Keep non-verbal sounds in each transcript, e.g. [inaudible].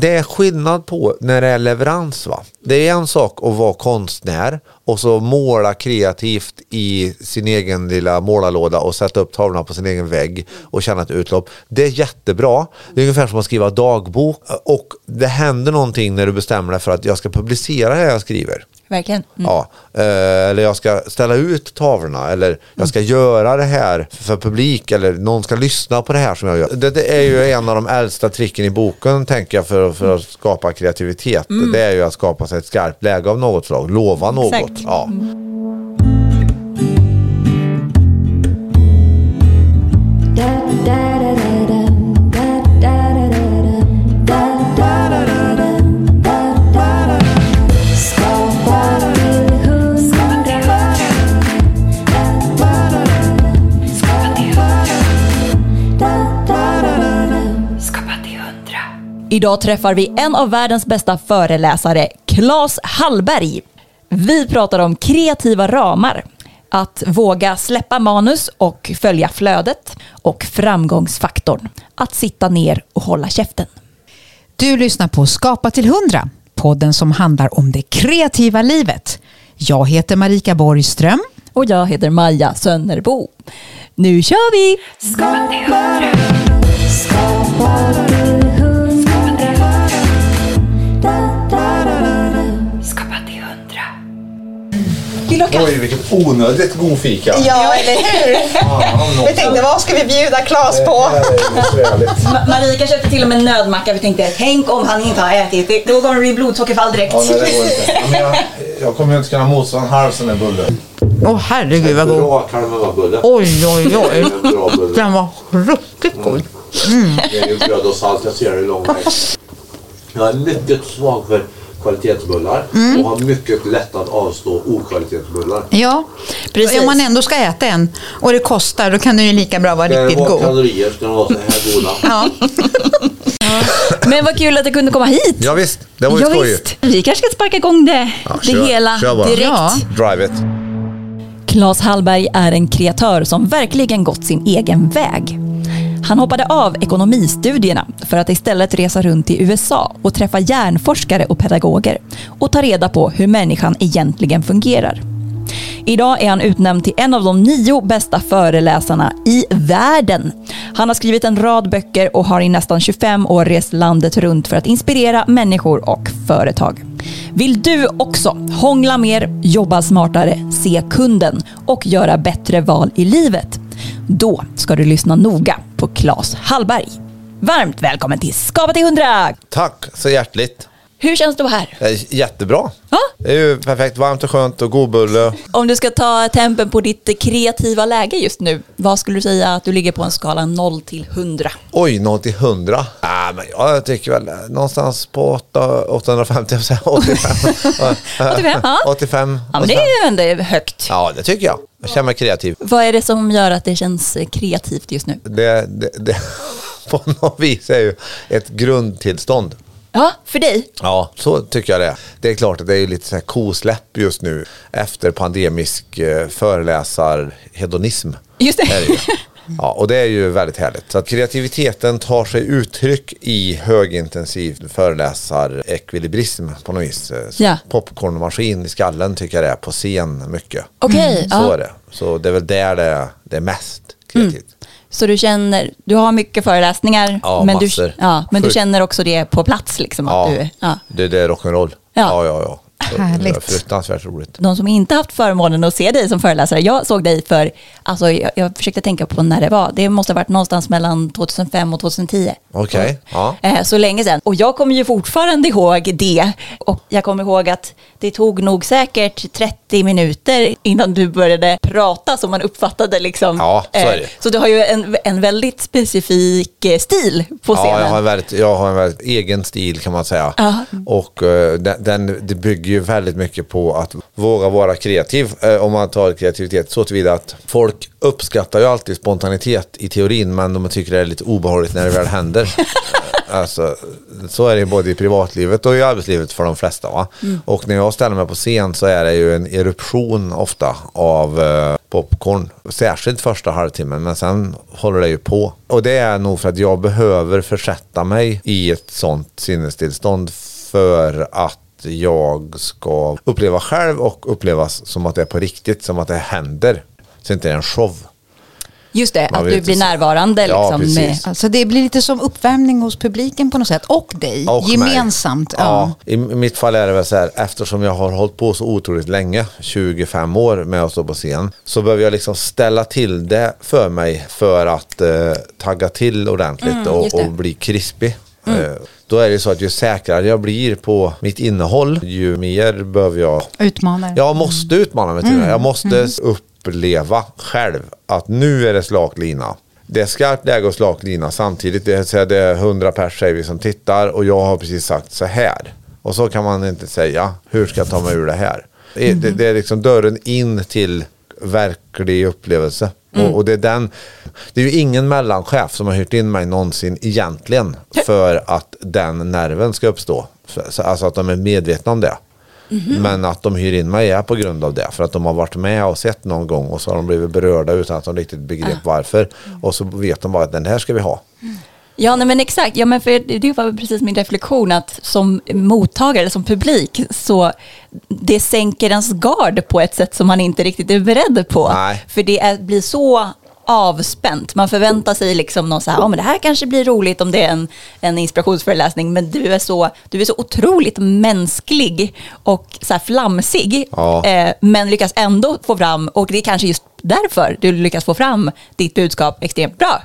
det är skillnad på när det är leverans. Va? Det är en sak att vara konstnär och så måla kreativt i sin egen lilla målarlåda och sätta upp tavlorna på sin egen vägg och känna ett utlopp. Det är jättebra. Det är ungefär som att skriva dagbok och det händer någonting när du bestämmer dig för att jag ska publicera det jag skriver. Verkligen. Mm. Ja, eh, eller jag ska ställa ut tavlorna eller jag ska göra det här för publik eller någon ska lyssna på det här som jag gör. Det, det är ju en av de äldsta tricken i boken tänker jag för, för att skapa kreativitet. Det är ju att skapa sig ett skarpt läge av något slag, lova något. Exakt. Ja. Idag träffar vi en av världens bästa föreläsare, Claes Hallberg. Vi pratar om kreativa ramar, att våga släppa manus och följa flödet och framgångsfaktorn, att sitta ner och hålla käften. Du lyssnar på Skapa till 100, podden som handlar om det kreativa livet. Jag heter Marika Borgström. Och jag heter Maja Sönnerbo. Nu kör vi! Skapa till 100. Skapa till 100. till och Oj, vilket onödigt god fika. Ja, eller hur? vi tänkte, vad ska vi bjuda Claes på? Eh, [laughs] Marika köpte till och med nödmacka. Vi tänkte, tänk om han inte har ätit. Då kommer det bli blodsockerfall direkt. Ja, nej, det går inte. Jag, jag kommer inte kunna motstå en halv sån där bulle. Åh herregud vad god. Bra kalmarbulle. Oj, oj, oj. Den var ruskigt god. Mm. Det är ju bröd och salt. Jag ser det i lång väg. Jag är mycket svag för kvalitetsbullar och har mycket lätt att avstå okvalitetsbullar. Ja, Precis. om man ändå ska äta en och det kostar då kan den ju lika bra vara riktigt god. kalorier, ska de vara så här goda. [laughs] Ja. Men vad kul att du kunde komma hit. Ja, visst, det var ju Ja, skojigt. visst. Vi kanske ska sparka igång det, Ja, det kör- hela kör bara. direkt. Ja. Drive it. Claes Hallberg är en kreatör som verkligen gått sin egen väg. Han hoppade av ekonomistudierna för att istället resa runt i USA och träffa hjärnforskare och pedagoger och ta reda på hur människan egentligen fungerar. Idag är han utnämnd till en av de nio bästa föreläsarna i världen. Han har skrivit en rad böcker och har i nästan 25 år rest landet runt för att inspirera människor och företag. Vill du också hångla mer, jobba smartare, se kunden och göra bättre val i livet? Då ska du lyssna noga på Claes Hallberg. Varmt välkommen till Skapa till 100! Tack så hjärtligt. Hur känns det att vara här? Är jättebra. Ja. Det är ju perfekt varmt och skönt och god bulle. Om du ska ta tempen på ditt kreativa läge just nu, vad skulle du säga att du ligger på en skala 0 till 100? Oj, 0 till 100. Ah, men jag tycker väl eh, någonstans på 8, 850, jag säger 85. 85, ja. 85. Ja, men det är ju ändå högt. Ja, det tycker jag. Jag känner mig kreativ. Vad är det som gör att det känns kreativt just nu? Det, det, det [laughs] på något vis är ju ett grundtillstånd. Ja, för dig? Ja, så tycker jag det. Det är klart att det är lite så här kosläpp just nu efter pandemisk eh, föreläsarhedonism. Just det. [laughs] Ja, och det är ju väldigt härligt. Så att kreativiteten tar sig uttryck i högintensiv föreläsarekvilibrism på något vis. Eh, Ja. Popcornmaskin i skallen tycker jag det är på scen mycket. Okej, Så ja. är det. Så det är väl där det, det är mest kreativt. Så du känner, du har mycket föreläsningar, Ja, men, du, ja, men du känner också det på plats liksom? Att Ja, du, ja. Det, det är rock'n'roll. Ja. Ja, ja, ja. Så Det är Härligt. fruktansvärt roligt. De som inte haft förmånen att se dig som föreläsare, jag såg dig för, alltså jag, jag försökte tänka på när det var, det måste ha varit någonstans mellan 2005 och 2010. Okej, ja. Eh, Så länge sedan. Och jag kommer ju fortfarande ihåg det. Och jag kommer ihåg att det tog nog säkert 30 minuter innan du började prata som man uppfattade liksom. Ja, så är det. Eh, Så du har ju en, en väldigt specifik eh, stil på Ja, scenen. jag har, en väldigt, jag har en väldigt egen stil kan man säga. Ja. Och eh, den, den, det bygger ju väldigt mycket på att våga vara kreativ. eh, om man tar kreativitet så tillvida att folk uppskattar ju alltid spontanitet i teorin men de tycker det är lite obehagligt när det väl händer. [laughs] Alltså, så är det ju både i privatlivet och i arbetslivet för de flesta. Va? Och när jag ställer mig på scen så är det ju en eruption ofta av eh, popcorn. Särskilt första halvtimmen men sen håller det ju på. Och det är nog för att jag behöver försätta mig i ett sånt sinnestillstånd för att jag ska uppleva själv och upplevas som att det är på riktigt, som att det händer. Så inte det är en show. Just det, Man att du blir inte. närvarande. Ja, Liksom, med, Alltså det blir lite som uppvärmning hos publiken på något sätt. Och dig, Och gemensamt. Ja. I i mitt fall är det väl så här, eftersom jag har hållit på så otroligt länge, 25 år med att stå på scen, så behöver jag liksom ställa till det för mig för att eh, tagga till ordentligt och, just det. och bli krispig. Eh, då är det så att ju säkrare jag blir på mitt innehåll, ju mer behöver jag Utmanare. jag måste utmana mig till det. Jag måste uppleva själv att nu är det slak lina. Det är skarpt läge och slak lina samtidigt. Det är, så är det 100 pers säger vi som tittar och jag har precis sagt så här. Och så kan man inte säga, hur ska jag ta mig ur det här? Det, det, det är liksom dörren in till verklig upplevelse. Och, och det, är den, det är ju ingen mellanchef som har hyrt in mig någonsin egentligen för att den nerven ska uppstå. Så- så- Alltså att de är medvetna om det. Men att de hyr in mig är på grund av det. För att de har varit med och sett någon gång och så har de blivit berörda utan att de riktigt begrep varför. Och så vet de bara att den här ska vi ha. Ja, nej, men exakt. Ja, men för det var precis min reflektion att som mottagare, som publik, så det sänker ens gard på ett sätt som man inte riktigt är beredd på. Nej. För det är, blir så avspänt. Man förväntar sig liksom någon så här, ja men det här kanske blir roligt om det är en, en inspirationsföreläsning, men du är, så, du är så otroligt mänsklig och så flamsig, Ja. eh, men lyckas ändå få fram, och det är kanske just därför du lyckas få fram ditt budskap extremt bra.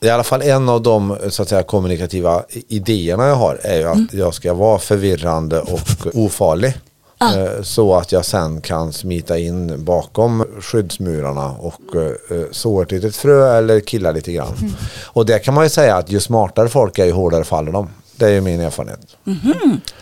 I alla fall en av de så att säga, kommunikativa idéerna jag har är ju att jag ska vara förvirrande och ofarlig. Eh, Så att jag sen kan smita in bakom skyddsmurarna och eh, så ett litet frö eller killa lite grann. Och det kan man ju säga att ju smartare folk är ju hårdare faller de. Det är ju min erfarenhet.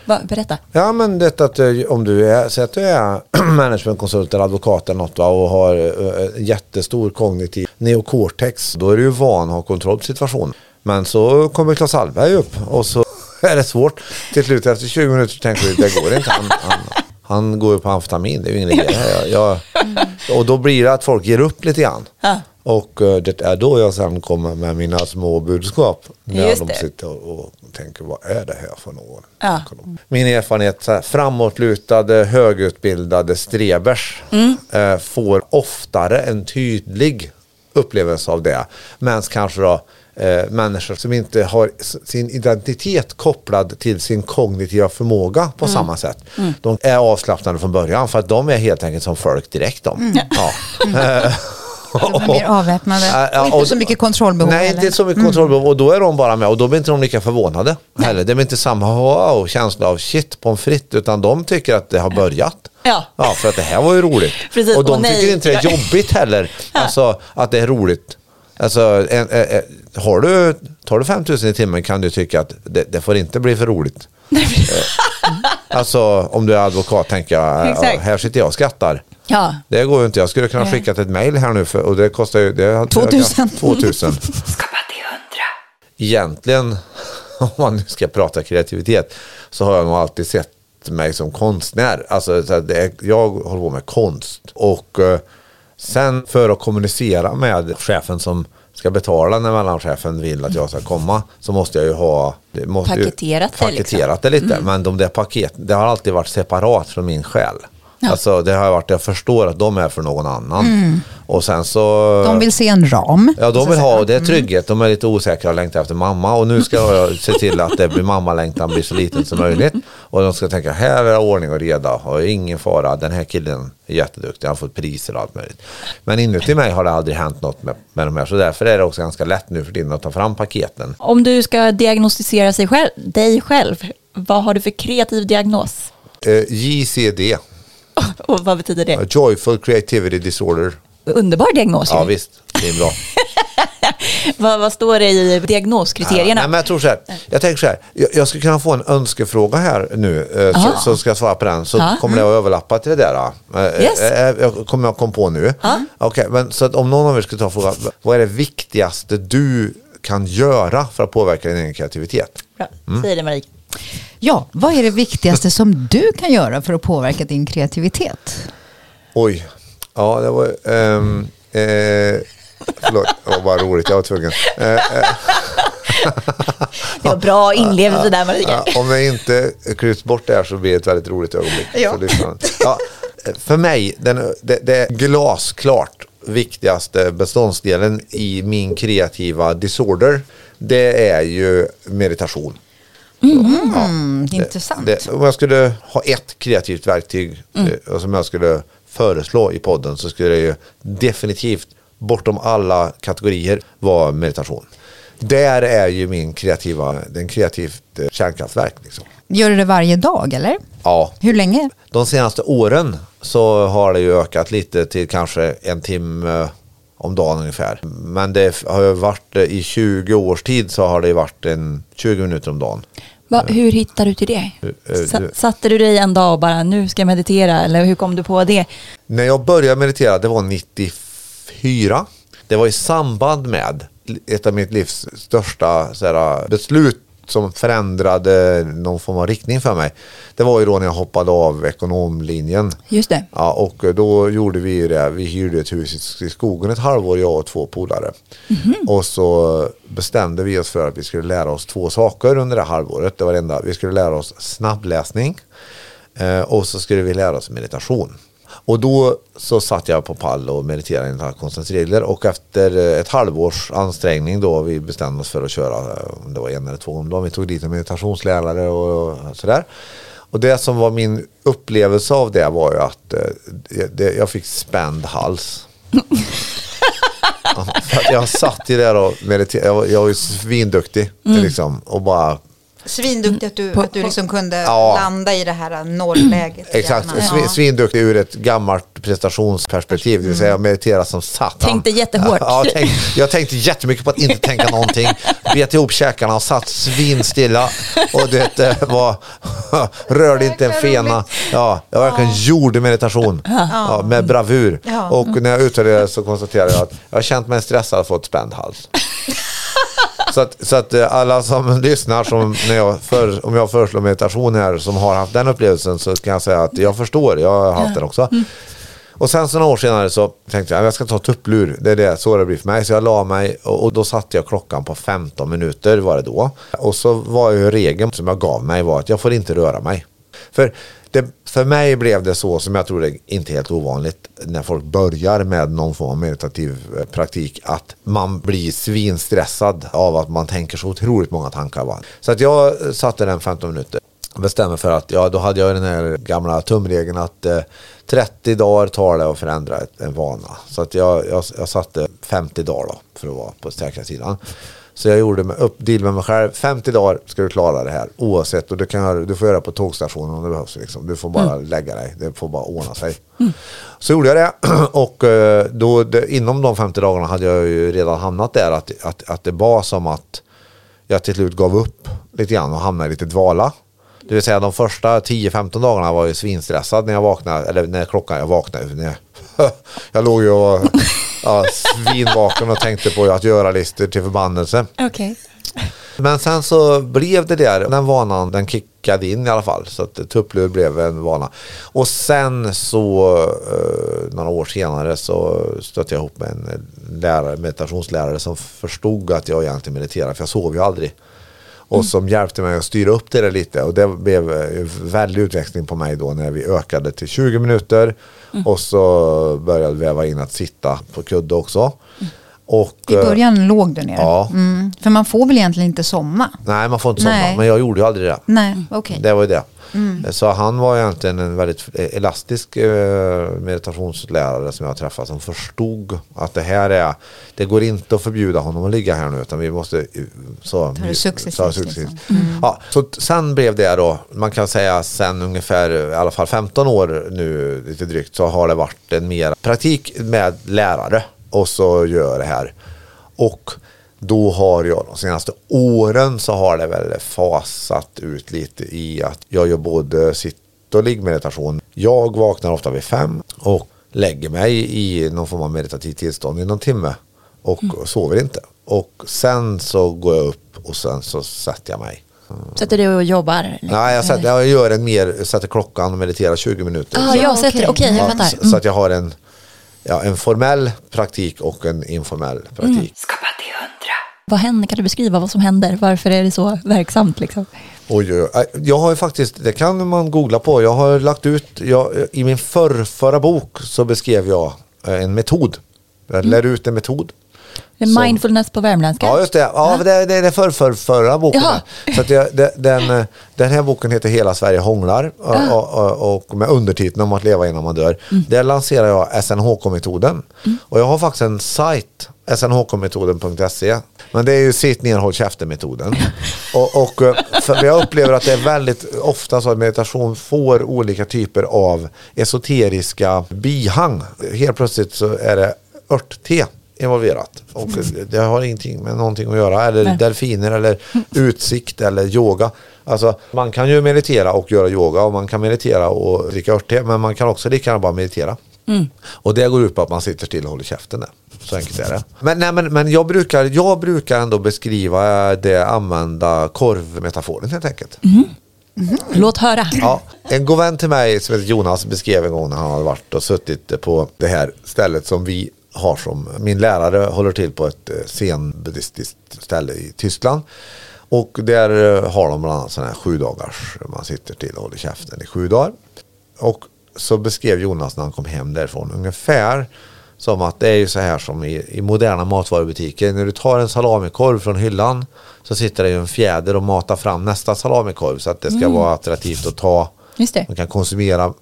Va, berätta. Ja men det att eh, om du är, säg att du är [clears throat] managementkonsult eller advokat eller något va, och har eh, jättestor kognitiv neocortex. Då är du ju van att ha kontroll på situationen. Men så kommer Claes Hallberg upp och så [laughs] är det svårt. Till slut efter 20 minuter tänker du det går inte. Han, han, han går ju på amfetamin, det är ju ingen idé. Jag, jag, och då blir det att folk ger upp lite grann. Ja. Och eh, det är då jag sen kommer med mina små budskap. När Just de sitter och, och tänker, vad är det här för någon? Ja. Min erfarenhet, så här, framåtlutade, högutbildade strebers Mm. eh, får oftare en tydlig upplevelse av det. Medan kanske då eh, människor som inte har sin identitet kopplad till sin kognitiva förmåga Mm. på samma sätt. De är avslappnade från början för att de är helt enkelt som folk direkt de. Mm. Ja. [laughs] De är mer avväpnade. Och inte så mycket kontrollbehov Nej, inte så mycket kontrollbehov. Och då är de bara med och då blir inte de lika förvånade heller. Det blir inte samma wow, känsla av shit pommes frites utan de tycker att det har börjat. Ja. Ja, för att det här var ju roligt. Precis, och de och nej, tycker inte det är jag- jobbigt heller. Alltså att det är roligt. Alltså, en, en, en, har du, tar du 5000 i timmen kan du tycka att det, det får inte bli för roligt. Eh, alltså om du är advokat tänker jag, Exakt. här sitter jag och skrattar. Ja. Det går ju inte. Jag skulle kunna skicka ett mejl här nu för, och det kostar ju det, 2000. 2000. [laughs] Egentligen, [laughs] om man nu ska prata kreativitet, så har jag nog alltid sett mig som konstnär. Alltså, så det är, jag håller på med konst. Och eh, sen för att kommunicera med chefen som ska betala när mellanchefen vill att jag ska komma så måste jag ju ha måste ju- Paketerat det, liksom. paketerat det lite. Men de där paketen, det har alltid varit separat från min själ. Alltså det har varit, jag förstår att de är för någon annan. Och sen så... De vill se en ram. Ja, de vill ha, och det är trygghet. De är lite osäkra och längtar efter mamma. Och nu ska jag se till att det blir mammalängtan blir så liten som möjligt. Och de ska tänka, här är ordning och reda. Och ingen fara, den här killen är jätteduktig. Han har fått priser och allt möjligt. Men inuti mig har det aldrig hänt något med, med de här. Så därför är det också ganska lätt nu för tiden att ta fram paketen. Om du ska diagnostisera sig själv, dig själv, vad har du för kreativ diagnos? Eh, JCD, [laughs] Och vad betyder det? Joyful Creativity Disorder. Underbar diagnos. Ja visst, det är bra. [laughs] vad, vad står det i diagnoskriterierna? Nej, men jag tror så här. Jag tänker så här. Jag, jag skulle kunna få en önskefråga här nu. Eh, så, så ska jag svara på den. Så Ja. kommer det att överlappa till det där. Eh, Yes. eh, jag kommer jag kom på nu. Ja. Okej, men så att om någon av er skulle ta frågan. Vad är det viktigaste du kan göra för att påverka din egen kreativitet. Bra. Säg det Marie. Ja, vad är det viktigaste som du kan göra för att påverka din kreativitet? Oj, ja det var... ehm, eh, förlåt, var bara roligt, jag var tvungen. Eh, eh, [laughs] Det var bra inlevelse där Marie. Ja, om jag inte klipps bort där så blir det ett väldigt roligt ögonblick. Ja. Ja, för mig, den, det, det är glasklart viktigaste beståndsdelen i min kreativa disorder, det är ju meditation. Mm, intressant. Det, om jag skulle ha ett kreativt verktyg eh, som jag skulle föreslå i podden så skulle det ju definitivt bortom alla kategorier vara meditation. Där är ju min kreativa, den kreativt eh, kärnkraftverk. Liksom. Gör du det varje dag eller? Ja, Hur länge? de senaste åren så har det ju ökat lite till kanske en timme om dagen ungefär. Men det har varit eh, i 20 års tid så har det varit en 20 minuter om dagen. Va, hur hittade du till det? eh, Sa- du- Satte du dig en dag och bara nu ska jag meditera eller hur kom du på det? När jag började meditera, det var 94. Det var i samband med ett av mitt livs största så här, beslut som förändrade någon form av riktning för mig. Det var ju då när jag hoppade av ekonomlinjen. Just det. Ja, och då gjorde vi ju det. Vi hyrde ett hus i- skogen ett halvår, jag och två polare. Och så bestämde vi oss för att vi skulle lära oss två saker under det halvåret. Det var det enda. Vi skulle lära oss snabbläsning eh, och så skulle vi lära oss meditation. Och då så satt jag på pall och mediterade enligt konstens regler och efter eh, ett halvårs ansträngning då vi bestämde oss för att köra, eh, om det var en eller två om dagen, vi tog dit en meditationslärare och sådär. Och det som var min upplevelse av det var ju att eh, jag fick spänd hals. [laughs] Jag satt ju där och mediterade, jag, var- ju svinduktig liksom, och bara Svinduktig att du, På- att du liksom kunde Ja. landa i det här nollläget. Exakt, igen. Svi- svinduktig ur ett gammalt prestationsperspektiv. Det vill säga jag mediterar som satan. Tänkte jättehårt. Ja, jag, tänkte, jag tänkte jättemycket på att inte tänka någonting. Bet ihop käkarna och satt svinstilla. Och det eh, var, [laughs] rörde inte en fena. Ja, jag verkligen gjorde meditation. Ja, med bravur. Ja. Och när jag utvärderade så konstaterade jag att jag har känt mig stressad och fått spänd hals. [laughs] Så att, så att eh, alla som [laughs] lyssnar, som när jag för, om jag föreslår meditation här, som har haft den upplevelsen så kan jag säga att jag förstår, jag har haft den också. Och sen så några år senare så tänkte jag jag ska ta tupplur, det är det, så det blir för mig. Så jag la mig och, och då satte jag klockan på 15 minuter var det då. Och så var ju regeln som jag gav mig var att jag får inte röra mig. För, det, för mig blev det så som jag tror det är inte är helt ovanligt när folk börjar med någon form av meditativ eh, praktik att man blir svinstressad av att man tänker så otroligt många tankar. Va? Så att jag eh, satte den 15 minuter bestämmer för att ja, då hade jag den här gamla tumregeln att eh, 30 dagar tar det att förändra ett, en vana. Så att jag, jag, jag satte 50 dagar då för att vara på säkra sidan. Så jag gjorde med, upp deal med mig själv. 50 dagar ska du klara det här oavsett. Och du, kan, du får göra det på tågstationen om det behövs. Liksom. Du får bara lägga dig. Det får bara ordna sig. Så gjorde jag det. [clears throat] Och eh, då, inom de 50 dagarna hade jag ju redan hamnat där. Att, att, att det var som att jag till slut gav upp lite grann och hamnade i lite dvala. Det vill säga de första 10-15 dagarna var jag svinstressad när jag vaknade, eller när klockan jag vaknade. När jag, [laughs] jag låg ju och ja, svinvaken och tänkte på att göra listor till förbannelse. Okej. Men sen så blev det där, den vanan den kickade in i alla fall. Så att tupplur blev en vana. Och sen så eh, några år senare så stötte jag ihop med en lärare, meditationslärare som förstod att jag egentligen mediterade för jag sov ju aldrig. Och som hjälpte mig att styra upp det där lite. Och det blev eh, en väldig utväxling på mig då när vi ökade till 20 minuter. Och så började vi väva in att sitta på kudde också. Och, I eh, början låg du ner. Ja. Mm, för man får väl egentligen inte somna? Nej, man får inte somna. Nej. Men jag gjorde ju aldrig det. Nej, okej. Det var ju det. Så han var egentligen en väldigt elastisk eh, meditationslärare som jag träffade som förstod att det här är, det går inte att förbjuda honom att ligga här nu utan vi måste eh, så, det successivt, så, successivt. liksom. Ja, så sen blev det då, man kan säga sen ungefär i alla fall 15 år nu lite drygt så har det varit en mer praktik med lärare och så gör det här. Och då har jag de senaste åren så har det väl fasat ut lite i att jag gör både sitt och liggmeditation. Jag vaknar ofta vid fem och lägger mig i någon form av meditativt tillstånd i någon timme och sover inte. Och sen så går jag upp och sen så sätter jag mig. Sätter du och jobbar? Nej, jag, sätter, jag gör en mer, sätter klockan och mediterar 20 minuter. Ah, Så- jag sätter, okej jag Ja, fattar. så, så att jag har en, ja, en formell praktik och en informell praktik. Skapa till hundra. Vad händer? Kan du beskriva vad som händer? Varför är det så verksamt? Liksom? Oj, oj. Jag har ju faktiskt, det kan man googla på, jag har lagt ut, jag, i min förr, förra bok så beskrev jag eh, en metod. Jag lär ut en metod. Mindfulness på värmländska? Ja, just det. Ja, det, det är det för, för, förra boken. Så det, den, den här boken heter Hela Sverige hånglar och, och, och med undertiteln om att leva innan man dör. Mm. Där lanserar jag SNHK-metoden. Och jag har faktiskt en sajt, snhkmetoden.se. Men det är ju sitt ner, håll käften-metoden. [laughs] och, och, eh, för jag upplever att det är väldigt ofta så att meditation får olika typer av esoteriska bihang. Helt plötsligt så är det örtte involverat. Och det har ingenting med någonting att göra. Eller Nej. delfiner eller utsikt eller yoga. Alltså, man kan ju meditera och göra yoga och man kan meditera och dricka örtte. Men man kan också lika gärna bara meditera. Och det går ut på att man sitter still och håller käften där. Så enkelt är det. Men, nej, men, men jag, brukar, jag brukar ändå beskriva det använda korvmetaforen helt enkelt. Låt höra. Ja, en god vän till mig som heter Jonas beskrev en gång när han hade varit och suttit på det här stället som vi har som, min lärare håller till på ett eh, zen-buddhistiskt ställe i Tyskland. Och där eh, har de bland annat sådana här sju dagars, man sitter till och håller käften i sju dagar. Och så beskrev Jonas när han kom hem därifrån ungefär som att det är ju så här som i, i moderna matvarubutiker. När du tar en salamikorv från hyllan så sitter det ju en fjäder och matar fram nästa salamikorv så att det ska vara attraktivt att ta. Just det. Man kan konsumera,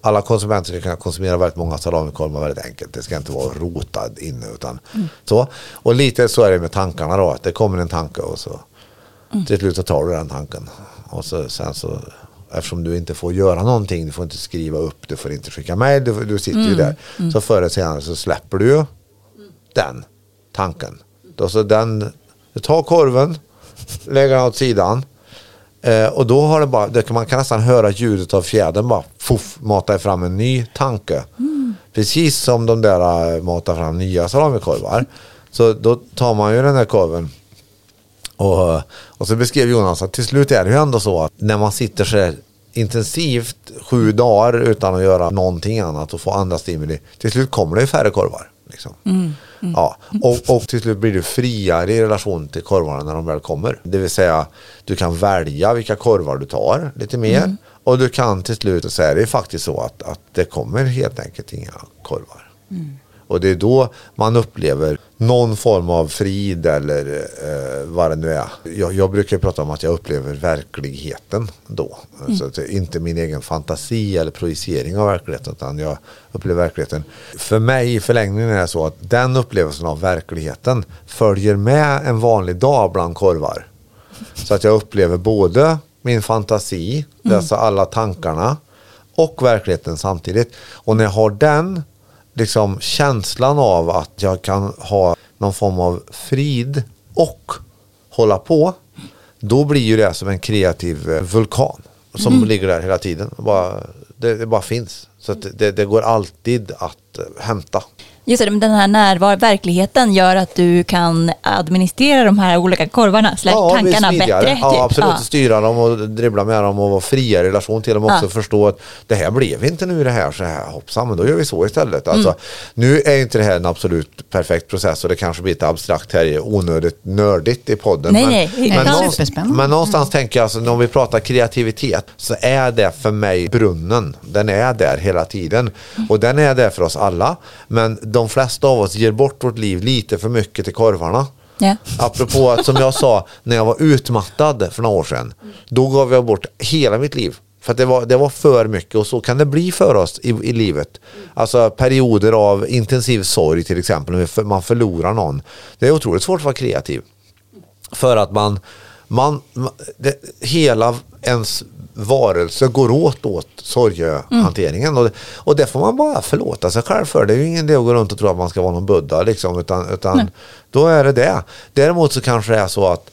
alla konsumenter kan konsumera väldigt många salamikorvar väldigt enkelt. Det ska inte vara rotad inne utan så. Och lite så är det med tankarna då, att det kommer en tanke och så till slut så tar du den tanken. Och så, sen så, eftersom du inte får göra någonting, du får inte skriva upp, du får inte skicka mejl, du, du sitter ju där. Så förr eller senare så släpper du ju den tanken. Då så den, du tar korven, lägger den åt sidan. Eh, och då har det bara, det kan, man kan nästan höra ljudet av fjädern bara fuff, mata fram en ny tanke. Precis som de där eh, matar fram nya salamikorvar. Så då tar man ju den här korven och, och så beskrev Jonas att till slut är det ju ändå så att när man sitter så intensivt sju dagar utan att göra någonting annat och få andra stimuli. Till slut kommer det ju färre korvar. Liksom. Ja. Och, och till slut blir du friare i relation till korvarna när de väl kommer. Det vill säga du kan välja vilka korvar du tar lite mer. Och du kan till slut säga det är faktiskt så att, att det kommer helt enkelt inga korvar. Och det är då man upplever någon form av frid eller eh, vad det nu är. Jag, jag brukar prata om att jag upplever verkligheten då. Så att inte min egen fantasi eller projicering av verkligheten utan jag upplever verkligheten. För mig i förlängningen är det så att den upplevelsen av verkligheten följer med en vanlig dag bland korvar. Så att jag upplever både min fantasi, dessa alla tankarna och verkligheten samtidigt. Och när jag har den liksom känslan av att jag kan ha någon form av frid och hålla på. Då blir ju det som en kreativ eh, vulkan som ligger där hela tiden. Bara, det, det bara finns. Så det, det går alltid att eh, hämta. Just det, men den här närvar verkligheten gör att du kan administrera de här olika korvarna, blir tankarna bättre. Ja, typ. absolut. Ja. Styra dem och dribbla med dem och vara fria i relation till dem. Och också Ja. förstå att det här blev inte nu det här så här. Hoppsan, men då gör vi så istället. Mm. Alltså, Nu är inte det här en absolut perfekt process och det kanske blir lite abstrakt här, onödigt nördigt i podden. Nej, men, nej, men, någonstans, men någonstans tänker jag, alltså, om vi pratar kreativitet så är det för mig brunnen. Den är där hela tiden. Och den är där för oss alla. Men de flesta av oss ger bort vårt liv lite för mycket till korvarna. Ja. Apropå att som jag sa, när jag var utmattad för några år sedan. Då gav jag bort hela mitt liv. För att det var, det var för mycket och så kan det bli för oss i, i livet. Alltså perioder av intensiv sorg till exempel, när man förlorar någon. Det är otroligt svårt att vara kreativ. För att man, man det, hela ens varelse går åt åt sorgehanteringen. Och, det- och det får man bara förlåta sig själv för. Det är ju ingen idé att gå runt och tro att man ska vara någon buddha. Liksom, utan utan då är det det. Däremot så kanske det är så att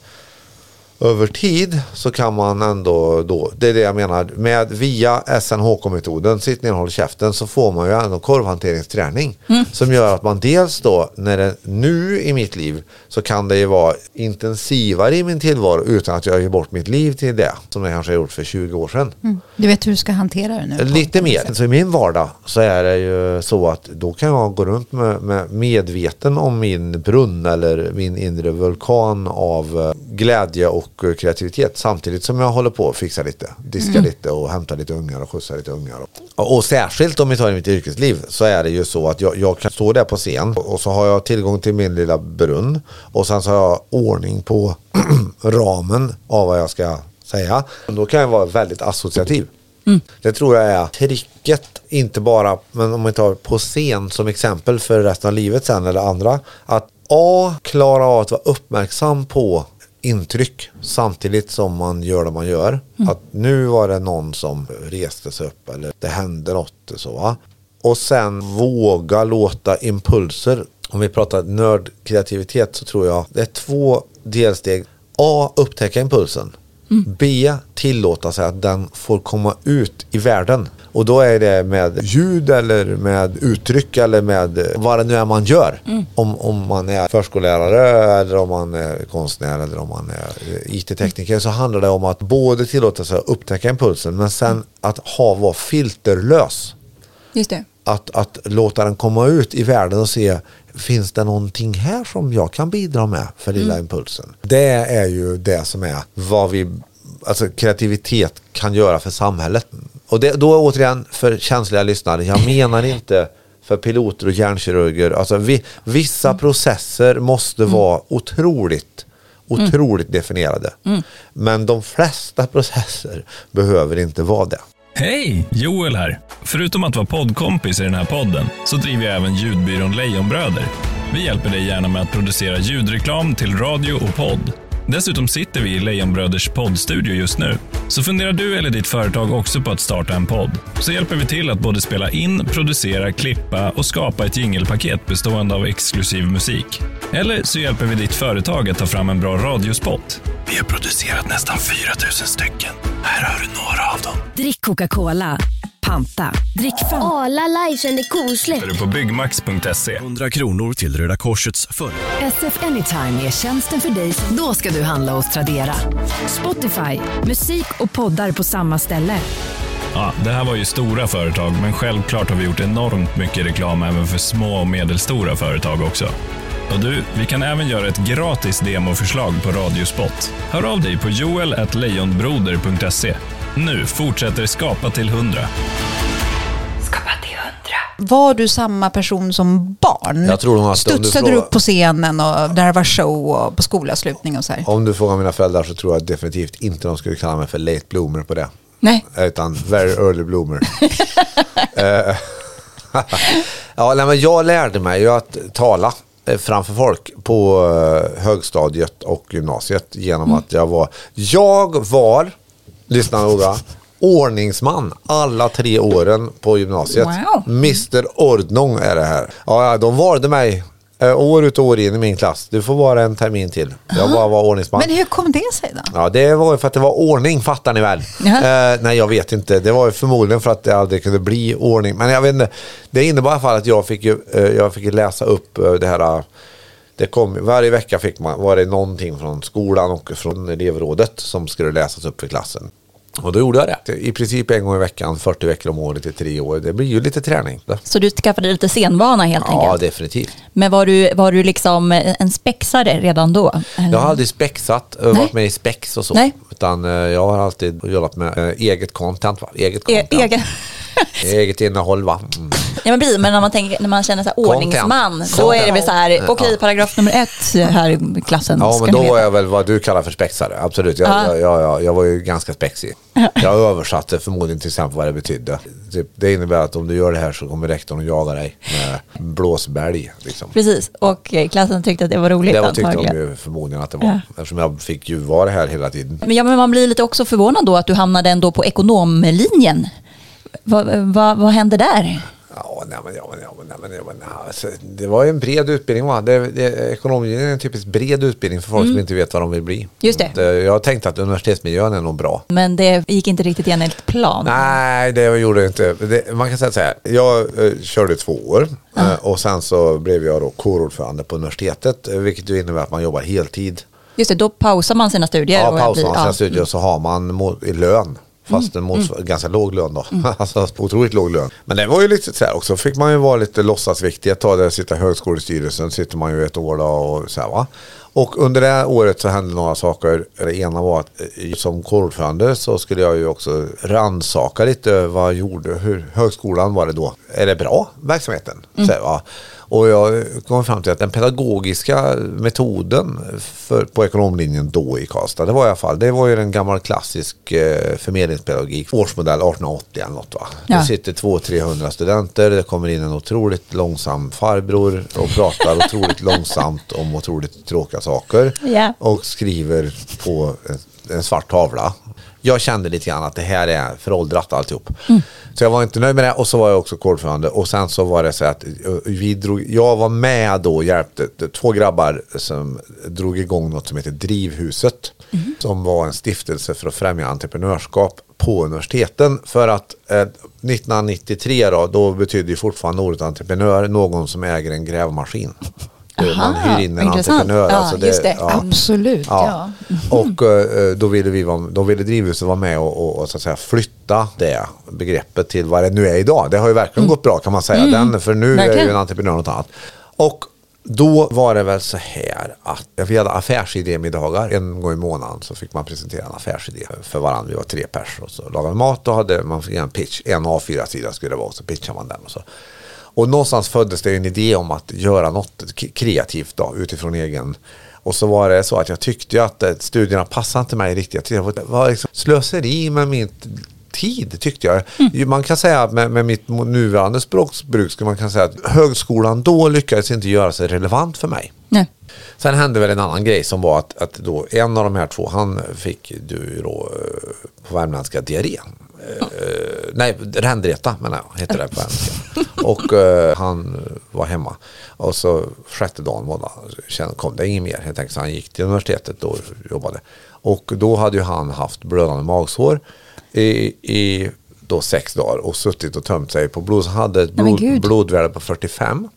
över tid så kan man ändå då, det är det jag menar, med via SNHK-metoden, sitt ner och håll käften, så får man ju ändå korvhanteringsträning. Som gör att man dels då, när det nu i mitt liv, så kan det ju vara intensivare i min tillvaro utan att jag ger bort mitt liv till det, som jag kanske har gjort för 20 år sedan. Du vet hur du ska hantera det nu? Lite mer. Så i min vardag så är det ju så att då kan jag gå runt med, med medveten om min brunn eller min inre vulkan av eh, glädje och eh, kreativitet samtidigt som jag håller på att fixa lite, diska lite och hämta lite ungar och skjutsa lite ungar. Och, och särskilt om vi tar i mitt yrkesliv så är det ju så att jag, jag kan stå där på scen och så har jag tillgång till min lilla brunn och sen så har jag ordning på [clears throat] ramen av vad jag ska säga. Då kan jag vara väldigt associativ. Det tror jag är tricket, inte bara, men om man tar på scen som exempel för resten av livet sen eller andra. Att A, klara av att vara uppmärksam på intryck samtidigt som man gör det man gör. Att nu var det någon som reste sig upp eller det hände något så. Va? Och sen våga låta impulser. Om vi pratar nördkreativitet så tror jag det är två delsteg. A. Upptäcka impulsen. B. Tillåta sig att den får komma ut i världen. Och då är det med ljud eller med uttryck eller med vad det nu är man gör. Om, om man är förskollärare eller om man är konstnär eller om man är eh, IT-tekniker så handlar det om att både tillåta sig att upptäcka impulsen men sen att ha vara filterlös Just det. att, att låta den komma ut i världen och se finns det någonting här som jag kan bidra med för lilla impulsen. Det är ju det som är vad vi, alltså kreativitet kan göra för samhället. Och det, då återigen för känsliga lyssnare, jag menar inte för piloter och hjärnkirurger. Alltså vi, vissa processer måste vara otroligt otroligt definierade. Men de flesta processer behöver inte vara det. Hej! Joel här. Förutom att vara poddkompis i den här podden så driver jag även ljudbyrån Lejonbröder. Vi hjälper dig gärna med att producera ljudreklam till radio och podd. Dessutom sitter vi i Lejonbröders poddstudio just nu. Så funderar du eller ditt företag också på att starta en podd? Så hjälper vi till att både spela in, producera, klippa och skapa ett jingelpaket bestående av exklusiv musik. Eller så hjälper vi ditt företag att ta fram en bra radiospot. Vi har producerat nästan 4000 stycken. Här har du några av dem. Drick Coca-Cola. Panta. Drick fan. Arla livsänder kosläpp. Är du på byggmax.se. 100 kronor till Röda Korsets förra. SF Anytime är tjänsten för dig. Då ska du handla hos Tradera. Spotify. Musik och poddar på samma ställe. Ja, det här var ju stora företag, men självklart har vi gjort enormt mycket reklam även för små och medelstora företag också. Och du, vi kan även göra ett gratis demoförslag på Radiospot. Hör av dig på joel.lejonbroder.se. Nu fortsätter Skapa till 100. Skapa till hundra. Var du samma person som barn? Jag tror nog att du Studsade du upp på scenen och där var show och på skolavslutning och så här? Om du frågar mina föräldrar så tror jag definitivt inte de skulle kalla mig för late bloomer på det. Nej. Utan very early bloomer. [laughs] Eh, [laughs] ja, nej, men jag lärde mig ju att tala eh, framför folk på eh, högstadiet och gymnasiet genom att jag var, jag var, lyssna noga, ordningsman alla tre åren på gymnasiet. Wow. Mr Ordnung är det här. Ja, de valde mig eh, år ut och år in i min klass. Du får vara en termin till. Jag bara var ordningsman. Men hur kom det sig då? Ja, det var ju för att det var ordning, fattar ni väl? Eh, nej, jag vet inte. Det var förmodligen för att det aldrig kunde bli ordning. Men jag vet inte. Det innebar i alla fall att jag fick, ju, eh, jag fick läsa upp eh, det här. Det kom, varje vecka fick man, var det någonting från skolan och från elevrådet som skulle läsas upp för klassen. Och då gjorde jag det. I princip en gång i veckan, 40 veckor om året i tre år. Det blir ju lite träning. Så du skaffade lite scenvana helt Ja, enkelt? definitivt. Men var du, var du liksom en spexare redan då? eller? Jag har aldrig spexat, eh, Nej. varit med i spex och så. Nej. Utan eh, jag har alltid jobbat med eh, eget content. Va? Eget E- content. egen... [laughs] Eget innehåll va? Mm. Ja men precis, men när man, tänker, när man känner så här ordningsman, Content. då är det väl så här, okej paragraf nummer ett här i klassen. Ja men då var jag väl vad du kallar för spexare, absolut. Jag, Ja. jag, jag, jag, var ju ganska spexig. Jag översatte förmodligen till exempel vad det betydde. Typ, det innebär att om du gör det här så kommer rektorn att jaga dig med blåsbälg. Liksom. Precis, och eh, klassen tyckte att det var roligt Det var, tyckte de antagligen. ju förmodligen att det var. Ja. Eftersom jag fick ju vara här hela tiden. Men, ja, men man blir lite också förvånad då att du hamnade ändå på ekonomlinjen. Vad, vad, vad hände där? Ja, nej, men, ja, men, ja, men, nej, men, ja, men, alltså, det var ju en bred utbildning. Va? Det, det, ekonomlinjen är en typiskt bred utbildning för folk som inte vet vad de vill bli. Just det. Så, eh, Jag tänkte att universitetsmiljön är nog bra. Men det gick inte riktigt enligt plan. Nej, det gjorde jag inte. Det, man kan säga så här. Jag eh, körde två år eh, och sen så blev jag då kårordförande på universitetet. eh, Vilket innebär att man jobbar heltid. Just det, då pausar man sina studier. Ja, och pausar blir- man ja. sina studier och så har man lön. Fast en motsvar- ganska låg lön då. [laughs] alltså otroligt låg lön. Men det var ju lite så här också. Fick man ju vara lite låtsasviktig ett tag. Där sitta i högskolestyrelsen sitter man ju ett år då och så här va. Och under det här året så hände några saker. Det ena var att eh, som kårordförande så skulle jag ju också rannsaka lite vad jag gjorde. Hur högskolan var det då? Är det bra verksamheten? Så här, va? Och jag kom fram till att den pedagogiska metoden för, på ekonomlinjen då i Karlstad, det var i alla fall, det var ju en gammal klassisk eh, förmedlingspedagogik, årsmodell 1880 eller något va. Ja. Det sitter 200-300 studenter, det kommer in en otroligt långsam farbror och pratar otroligt [laughs] långsamt om otroligt tråkiga saker Ja. och skriver på en, en svart tavla. Jag kände lite grann att det här är föråldrat alltihop. Så jag var inte nöjd med det och så var jag också kårordförande och sen så var det så att eh, vi drog, jag var med då och hjälpte två grabbar som drog igång något som heter Drivhuset. Som var en stiftelse för att främja entreprenörskap på universiteten. För att eh, 1993 då, då betydde ju fortfarande ordet entreprenör någon som äger en grävmaskin. Eh, Man Aha, hyr in en intressant. entreprenör. Ja, alltså just det. Absolut, ja. Ja. Och eh, då ville vi vara, då ville Drivhuset vara med och, och, och så att säga flytta det begreppet till vad det nu är idag. Det har ju verkligen gått bra kan man säga. Den, för nu är Verkligen. ju en entreprenör något annat. Och då var det väl så här att vi hade affärsidémiddagar. En gång i månaden så fick man presentera en affärsidé för varandra. Vi var tre pers och så lagade vi mat och hade man fick en pitch. En A4-sida skulle det vara och så pitchade man den. Och så. Och någonstans föddes det en idé om att göra något kreativt då, utifrån egen. Och så var det så att jag tyckte ju att eh, studierna passade inte mig riktigt. Jag tyckte Det var liksom slöseri med mitt tid tyckte jag. Mm. Man kan säga med, med mitt nuvarande språkbruk skulle man kan säga att högskolan då lyckades inte göra sig relevant för mig. Nej. Sen hände väl en annan grej som var att, att då en av de här två, han fick du då eh, på värmländska diarré. Eh, nej, rändreta menar jag, heter det på värmländska. [laughs] Och eh, han var hemma. Och så sjätte dagen det, kände- kom det inget mer helt enkelt. Så han gick till universitetet och jobbade. Och då hade ju han haft blödande magsår i, i då sex dagar och suttit och tömt sig på blod. Så hade ett blod, blodvärde på 45.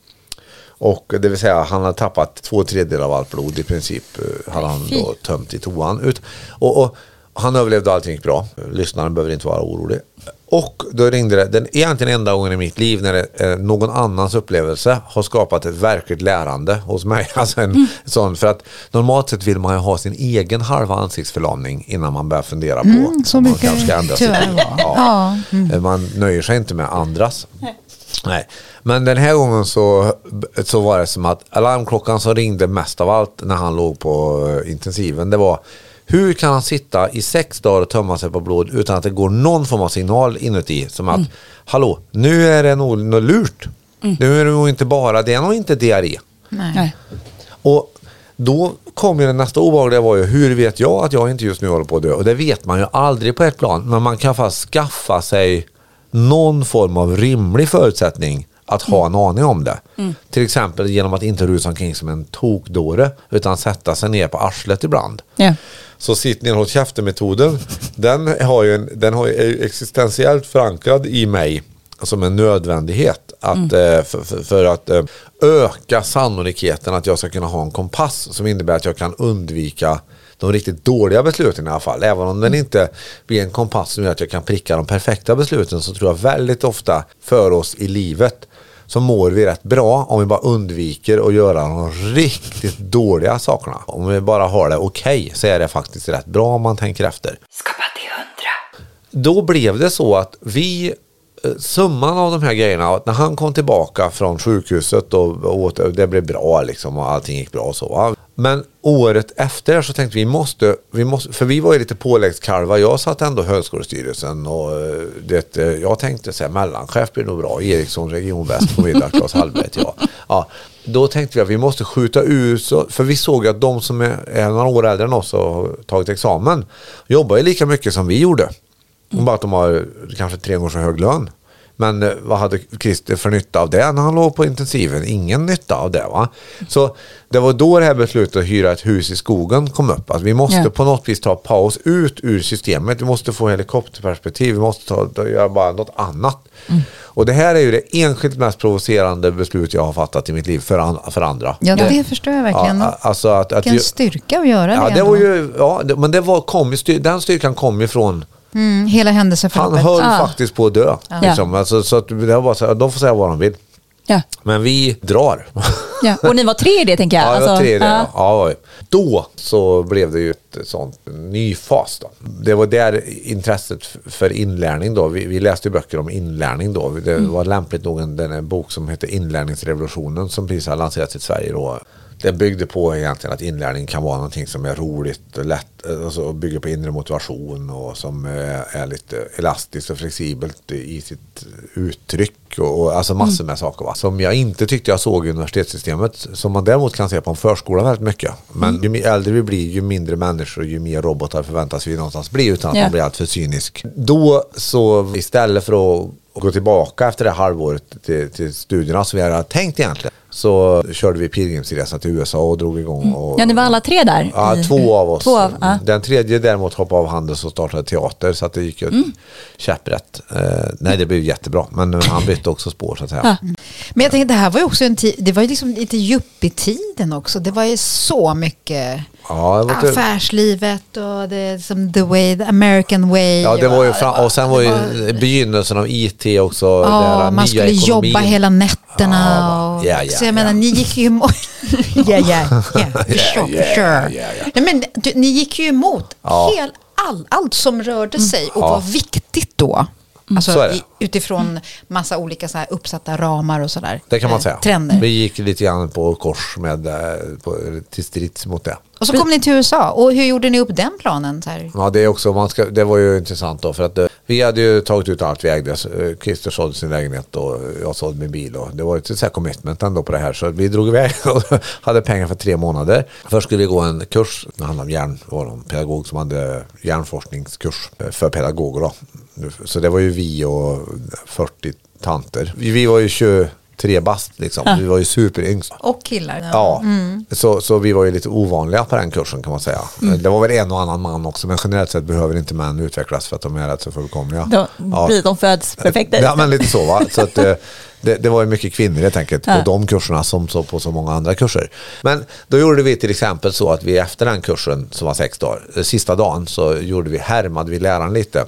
Och det vill säga han hade tappat två tredjedelar av allt blod i princip. eh, Hade han då tömt i toan ut. Och, och han överlevde allting bra. Lyssnaren behöver inte vara orolig. Och då ringde det, den egentligen enda gången i mitt liv när det, eh, någon annans upplevelse har skapat ett verkligt lärande hos mig. [laughs] Alltså en sån, för att normalt sett vill man ju ha sin egen halva ansiktsförlamning innan man börjar fundera på Mm, så om man kanske ska ändra vara. [laughs] Ja. Ja. Eh, Man nöjer sig inte med andras. Nej. Men den här gången så, så var det som att alarmklockan som ringde mest av allt när han låg på eh, intensiven, det var hur kan han sitta i sex dagar och tömma sig på blod utan att det går någon form av signal inuti? Som att, hallå, nu är det nog något lurt. Nu är det nog inte bara, det är nog inte diarré. Nej. Och då kom ju det nästa obehagliga var ju hur vet jag att jag inte just nu håller på att dö? Och det vet man ju aldrig på ett plan. Men man kan fast skaffa sig någon form av rimlig förutsättning att ha en aning om det. Till exempel genom att inte rusa omkring som en tokdåre utan sätta sig ner på arslet ibland. Ja. Så sitt ner och håll käften-metoden, den, har ju en, den har ju existentiellt förankrad i mig som en nödvändighet. Att, eh, för, för, för att eh, öka sannolikheten att jag ska kunna ha en kompass som innebär att jag kan undvika de riktigt dåliga besluten i alla fall. Även om den inte blir en kompass som gör att jag kan pricka de perfekta besluten så tror jag väldigt ofta för oss i livet så mår vi rätt bra om vi bara undviker att göra de riktigt dåliga sakerna. Om vi bara har det okej så är det faktiskt rätt bra om man tänker efter. Skapa till hundra. Då blev det så att vi, Eh, summan av de här grejerna, att när han kom tillbaka från sjukhuset och och åt, det blev bra liksom och allting gick bra och så. va. Men året efter så tänkte vi måste, vi måste, för vi var ju lite påläggskalvar. Jag satt ändå i högskolestyrelsen och eh, det, eh, jag tänkte så här, mellanchef blir nog bra. Eriksson, Region Väst på middag, Claes Hallberg heter jag. Ja, då tänkte vi att vi måste skjuta ut, så, för vi såg att de som är, är några år äldre än oss och har tagit examen jobbar ju lika mycket som vi gjorde. Och bara att de har kanske tre gånger så hög lön. Men eh, vad hade Christer för nytta av det när han låg på intensiven? Ingen nytta av det. Va? Så det var då det här beslutet att hyra ett hus i skogen kom upp. Att vi måste Ja. på något vis ta paus ut ur systemet. Vi måste få helikopterperspektiv. Vi måste ta, göra bara något annat. Mm. Och det här är ju det enskilt mest provocerande beslut jag har fattat i mitt liv för, an, för andra. Ja, det förstår jag verkligen. Ja, alltså att, att Vilken vi, styrka att göra ja, det. det var ju, ja, det, men det var, kom, styr, den styrkan kom ju från mm, hela han händelseförloppet. höll Ja. faktiskt på att dö. Liksom. Alltså, så att det var så de får säga vad de vill. Ja. Men vi drar. Ja. Och ni var tre i det tänker jag. Ja, det var Alltså, tre det. ja. Ja. Då så blev det ju ett sånt ny fas. Då. Det var där intresset för inlärning då. Vi, vi läste böcker om inlärning då. Det Mm. var lämpligt nog en, den en bok som heter Inlärningsrevolutionen som precis har lanserats i Sverige då. Den byggde på egentligen att inlärning kan vara någonting som är roligt och lätt, alltså bygger på inre motivation och som eh, är lite elastiskt och flexibelt i sitt uttryck och, och alltså massor med saker va? som jag inte tyckte jag såg i universitetssystemet som man däremot kan se på en förskola väldigt mycket. Men ju mer äldre vi blir ju mindre människor och ju mer robotar förväntas vi någonstans bli utan att Ja. man blir alltför cynisk. Då så istället för att gå tillbaka efter det halvåret till, till studierna som vi hade tänkt egentligen så körde vi pilgrimsresa till USA och drog igång. Och, ja, ni var alla tre där? Ja, i- två av oss. Två av, ja. Den tredje däremot hoppade av Handels och startade teater så att det gick ju Mm. käpprätt. Eh, nej, det blev jättebra, men han bytte också spår så att säga. Men jag tänkte, det här var ju också en tid, det var ju liksom lite yuppie-tiden också. Det var ju så mycket Ja, det affärslivet och det som the way, the American way. Ja, det var ju och- fram, och sen var ju begynnelsen av IT också. Ja, man nya skulle ekonomin. jobba hela nätterna. Ja, och, ja, ja, så jag ja. menar, ni gick ju emot... [laughs] ja, ja, ja, for sure, ja, for sure. ja, ja. Nej, men du, ni gick ju emot Ja. hel, all, allt som rörde sig och Ja. var viktigt då. Alltså, Så är det. i, utifrån massa olika så här uppsatta ramar och sådär. Det kan man eh, säga. Trender. Vi gick lite grann på kors med, eh, på, till strids mot det. Och så kom ni till USA. Och hur gjorde ni upp den planen? Här? Ja, det, är också, man ska, det var ju intressant då för att eh, vi hade ju tagit ut allt vi ägde. Eh, Christer sålde sin lägenhet och jag sålde min bil. Och det var ett så här commitment ändå på det här. Så vi drog iväg [laughs] och hade pengar för tre månader. Först skulle vi gå en kurs, det handlade om hjärn, det var någon pedagog som hade hjärnforskningskurs för pedagoger. Då. Så det var ju vi och 40 tanter. Vi, vi var ju 23 bast liksom. Vi var ju superyngst. Och killar. Ja, så, så vi var ju lite ovanliga på den kursen kan man säga. Det var väl en och annan man också, men generellt sett behöver inte män utvecklas för att de är rätt så fullkomliga. Då blir de föds perfekta. Ja, men lite så va. Så att, eh, det, det var ju mycket kvinnor helt enkelt på Ja. de kurserna som så på så många andra kurser. Men då gjorde vi till exempel så att vi efter den kursen som var sex dagar, eh, sista dagen så gjorde vi härmade vi läraren lite.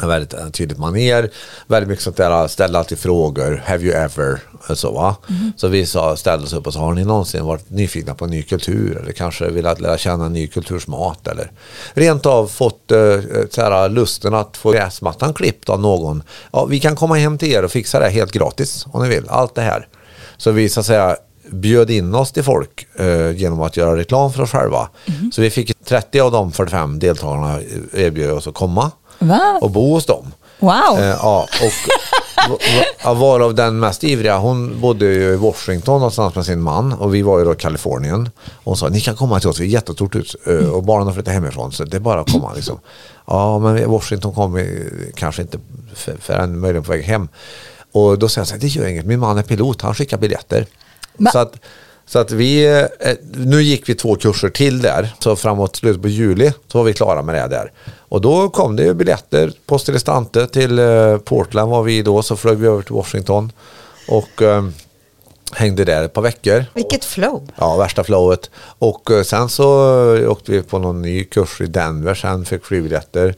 En Väldigt eh, tydligt maner, väldigt mycket sånt där, ställa alltid frågor, have you ever, eh, så va. Så vi sa, ställde oss upp och sa, har ni någonsin varit nyfikna på en ny kultur? Eller kanske velat lära känna en ny kultursmat eller rent av fått eh, så här, lusten att få gräsmattan klippt av någon. Ja, vi kan komma hem till er och fixa det helt gratis om ni vill, allt det här. Så vi så att säga bjöd in oss till folk eh, genom att göra reklam för oss själva. Så vi fick 30 av de 45 deltagarna erbjöd oss att komma Va? och bo hos dem. Wow. Eh, ja, och va- va- varav den mest ivriga, hon bodde ju i Washington någonstans med sin man och vi var ju då i Kalifornien. Och hon sa, ni kan komma till oss, vi är jättestort hus eh, och barnen har flyttat hemifrån så det är bara att komma liksom. Ja, men Washington kommer kanske inte för- förrän möjligen på väg hem. Och då säger jag så här, det gör inget, min man är pilot, han skickar biljetter. Men- Så att, så att vi, eh, nu gick vi två kurser till där, så framåt slutet på juli så var vi klara med det där. Och då kom det ju biljetter, post restante till eh, Portland var vi då, så flög vi över till Washington och eh, hängde där ett par veckor. Vilket flow. Ja, värsta flowet. Och sen så åkte vi på någon ny kurs i Denver sen, fick flygbiljetter.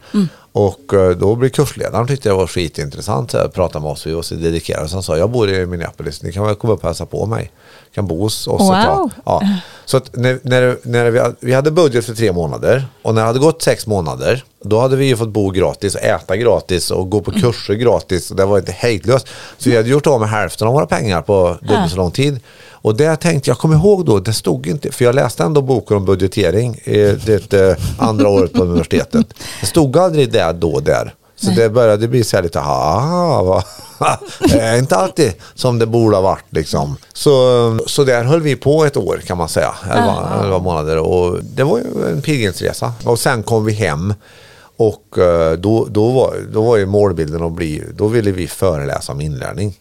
Och eh, då blev kursledaren tyckte det var skitintressant så här, att prata med oss. Vi var så dedikerade. Så han sa, jag bor i Minneapolis, ni kan väl komma upp och hälsa på mig. Kan bo hos oss ett Wow. tag. Ja. Så att när, när, när vi, hade- vi hade budget för tre månader och när det hade gått sex månader då hade vi ju fått bo gratis äta gratis och gå på kurser gratis och det var inte hejdlöst. Så vi hade gjort av med hälften av våra pengar på dubbelt så lång tid. Och det tänkte jag, kommer ihåg då, det stod inte, för jag läste ändå boken om budgetering i det eh, andra året på universitetet. Det stod aldrig det då där. Så det började bli så här lite, ah, vad- [laughs] det är inte alltid som det borde ha varit liksom. Så, så där höll vi på ett år kan man säga, elva, elva månader och det var ju en pilgrimsresa. Och sen kom vi hem Och eh, då, då, var, då var ju målbilden att bli, då ville vi föreläsa om inlärning.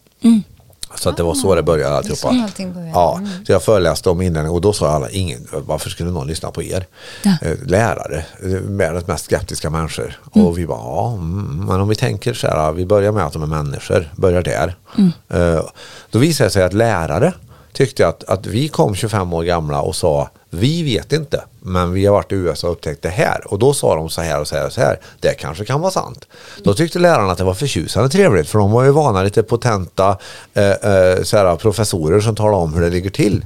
Så att det var så det började alltihopa. så allting började. Ja, så jag föreläste om inlärning och då sa alla, ingen, varför skulle någon lyssna på er? Eh, Lärare, eh, världens mest skeptiska människor. Och vi bara, ja, mm, men om vi tänker så här, vi börjar med att de är människor, börjar där. Eh, Då visade det sig att lärare tyckte att, att vi kom 25 år gamla och sa, vi vet inte, men vi har varit i USA och upptäckt det här. Och då sa de så här och så här och så här, det kanske kan vara sant. Då tyckte lärarna att det var förtjusande trevligt, för de var ju vana lite potenta eh, eh, så här, professorer som talade om hur det ligger till.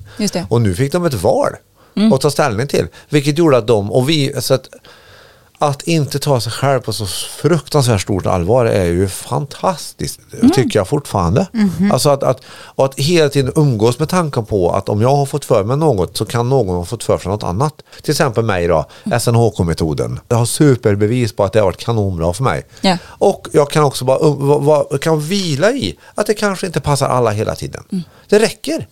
Och nu fick de ett val Mm. att ta ställning till. Vilket gjorde att de, och vi, så att, att inte ta sig själv på så fruktansvärt stort allvar är ju fantastiskt, Mm. tycker jag fortfarande. Mhm. Alltså att, att, och att hela tiden umgås med tanken på att om jag har fått för mig något så kan någon ha fått för sig något annat. Till exempel mig då, Mm. SNHK-metoden. Jag har superbevis på att det har varit kanonbra för mig. Ja. Och jag kan också bara um, kan vila i att det kanske inte passar alla hela tiden. Mm. Det räcker.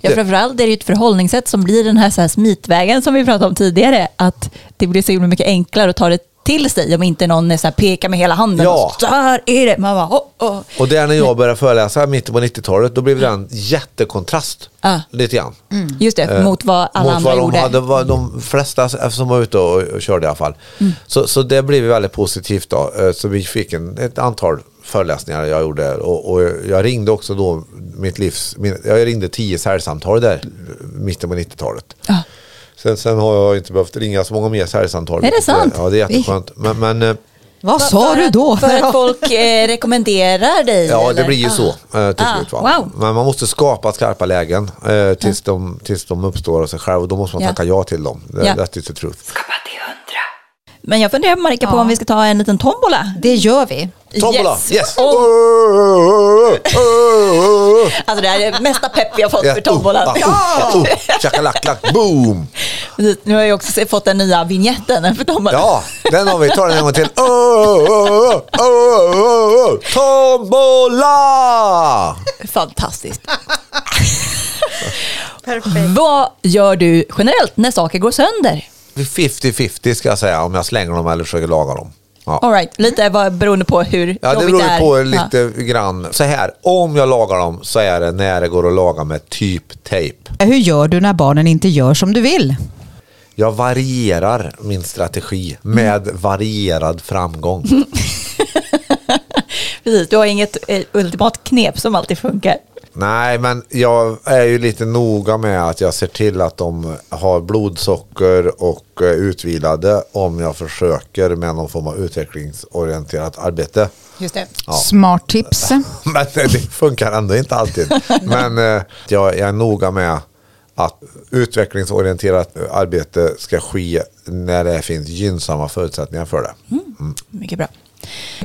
Ja, framförallt är det ju ett förhållningssätt som blir den här, så här smitvägen som vi pratade om tidigare. Att det blir så himla mycket enklare att ta det till sig om inte någon är så här, pekar med hela handen. Ja. Och så, här är det. Man bara, oh, oh. Och där när jag började föreläsa i mitten på 90-talet då blev det en jättekontrast. Ja. Lite grann. Just det, Eh, mot vad alla mot andra vad de gjorde. hade, vad de flesta som var ute och, och körde i alla fall. Mm. Så, så det blev väldigt positivt då. Eh, Så vi fick en, ett antal föreläsningar jag gjorde och, och jag ringde också då mitt livs, min, jag ringde tio säljsamtal där mitten på 90-talet. Ja. Sen, sen har jag inte behövt ringa så många mer säljsamtal. Är det sant? Ja, det är jätteskönt. Men, men eh, Vad sa du då? För att [laughs] folk eh, rekommenderar dig? Ja, det eller? blir ju Ah. så eh, till Ah, slut. Va? wow. Men man måste skapa skarpa lägen eh, tills, de, tills de uppstår av sig själv och då måste man Ja. tacka ja till dem. Det, Ja. That is the truth. Men jag funderar Marika på Ja. om vi ska ta en liten tombola. Det gör vi. Tombola! Yes. Yes! Oh, oh, oh, oh. Alltså det här är det mesta pepp vi har fått Ja, för tombolan. oh, ah, oh, oh. Tjackalacklack, boom! Nu har jag också fått den nya vignetten för tombolan. Ja, den har vi. Ta den en gång till. Oh, oh, oh, oh, oh, oh. Tombola! Fantastiskt. Perfekt. Vad gör du generellt när saker går sönder? 50-50 ska jag säga om jag slänger dem eller försöker laga dem. Ja. All right, lite vad- beroende på hur Ja, det jobbigt beror är. ju på Ja. lite grann. Så här, om jag lagar dem så är det när det går att laga med typ tejp. Hur gör du när barnen inte gör som du vill? Jag varierar min strategi med varierad framgång. [laughs] Precis, du har inget eh, ultimat knep som alltid funkar. Nej, men jag är ju lite noga med att jag ser till att de har blodsocker och är utvilade om jag försöker med någon form av utvecklingsorienterat arbete. Just det. Ja. Smart tips. [laughs] Men det funkar ändå inte alltid. [laughs] Men eh, jag är noga med att utvecklingsorienterat arbete ska ske när det finns gynnsamma förutsättningar för det. Mycket bra.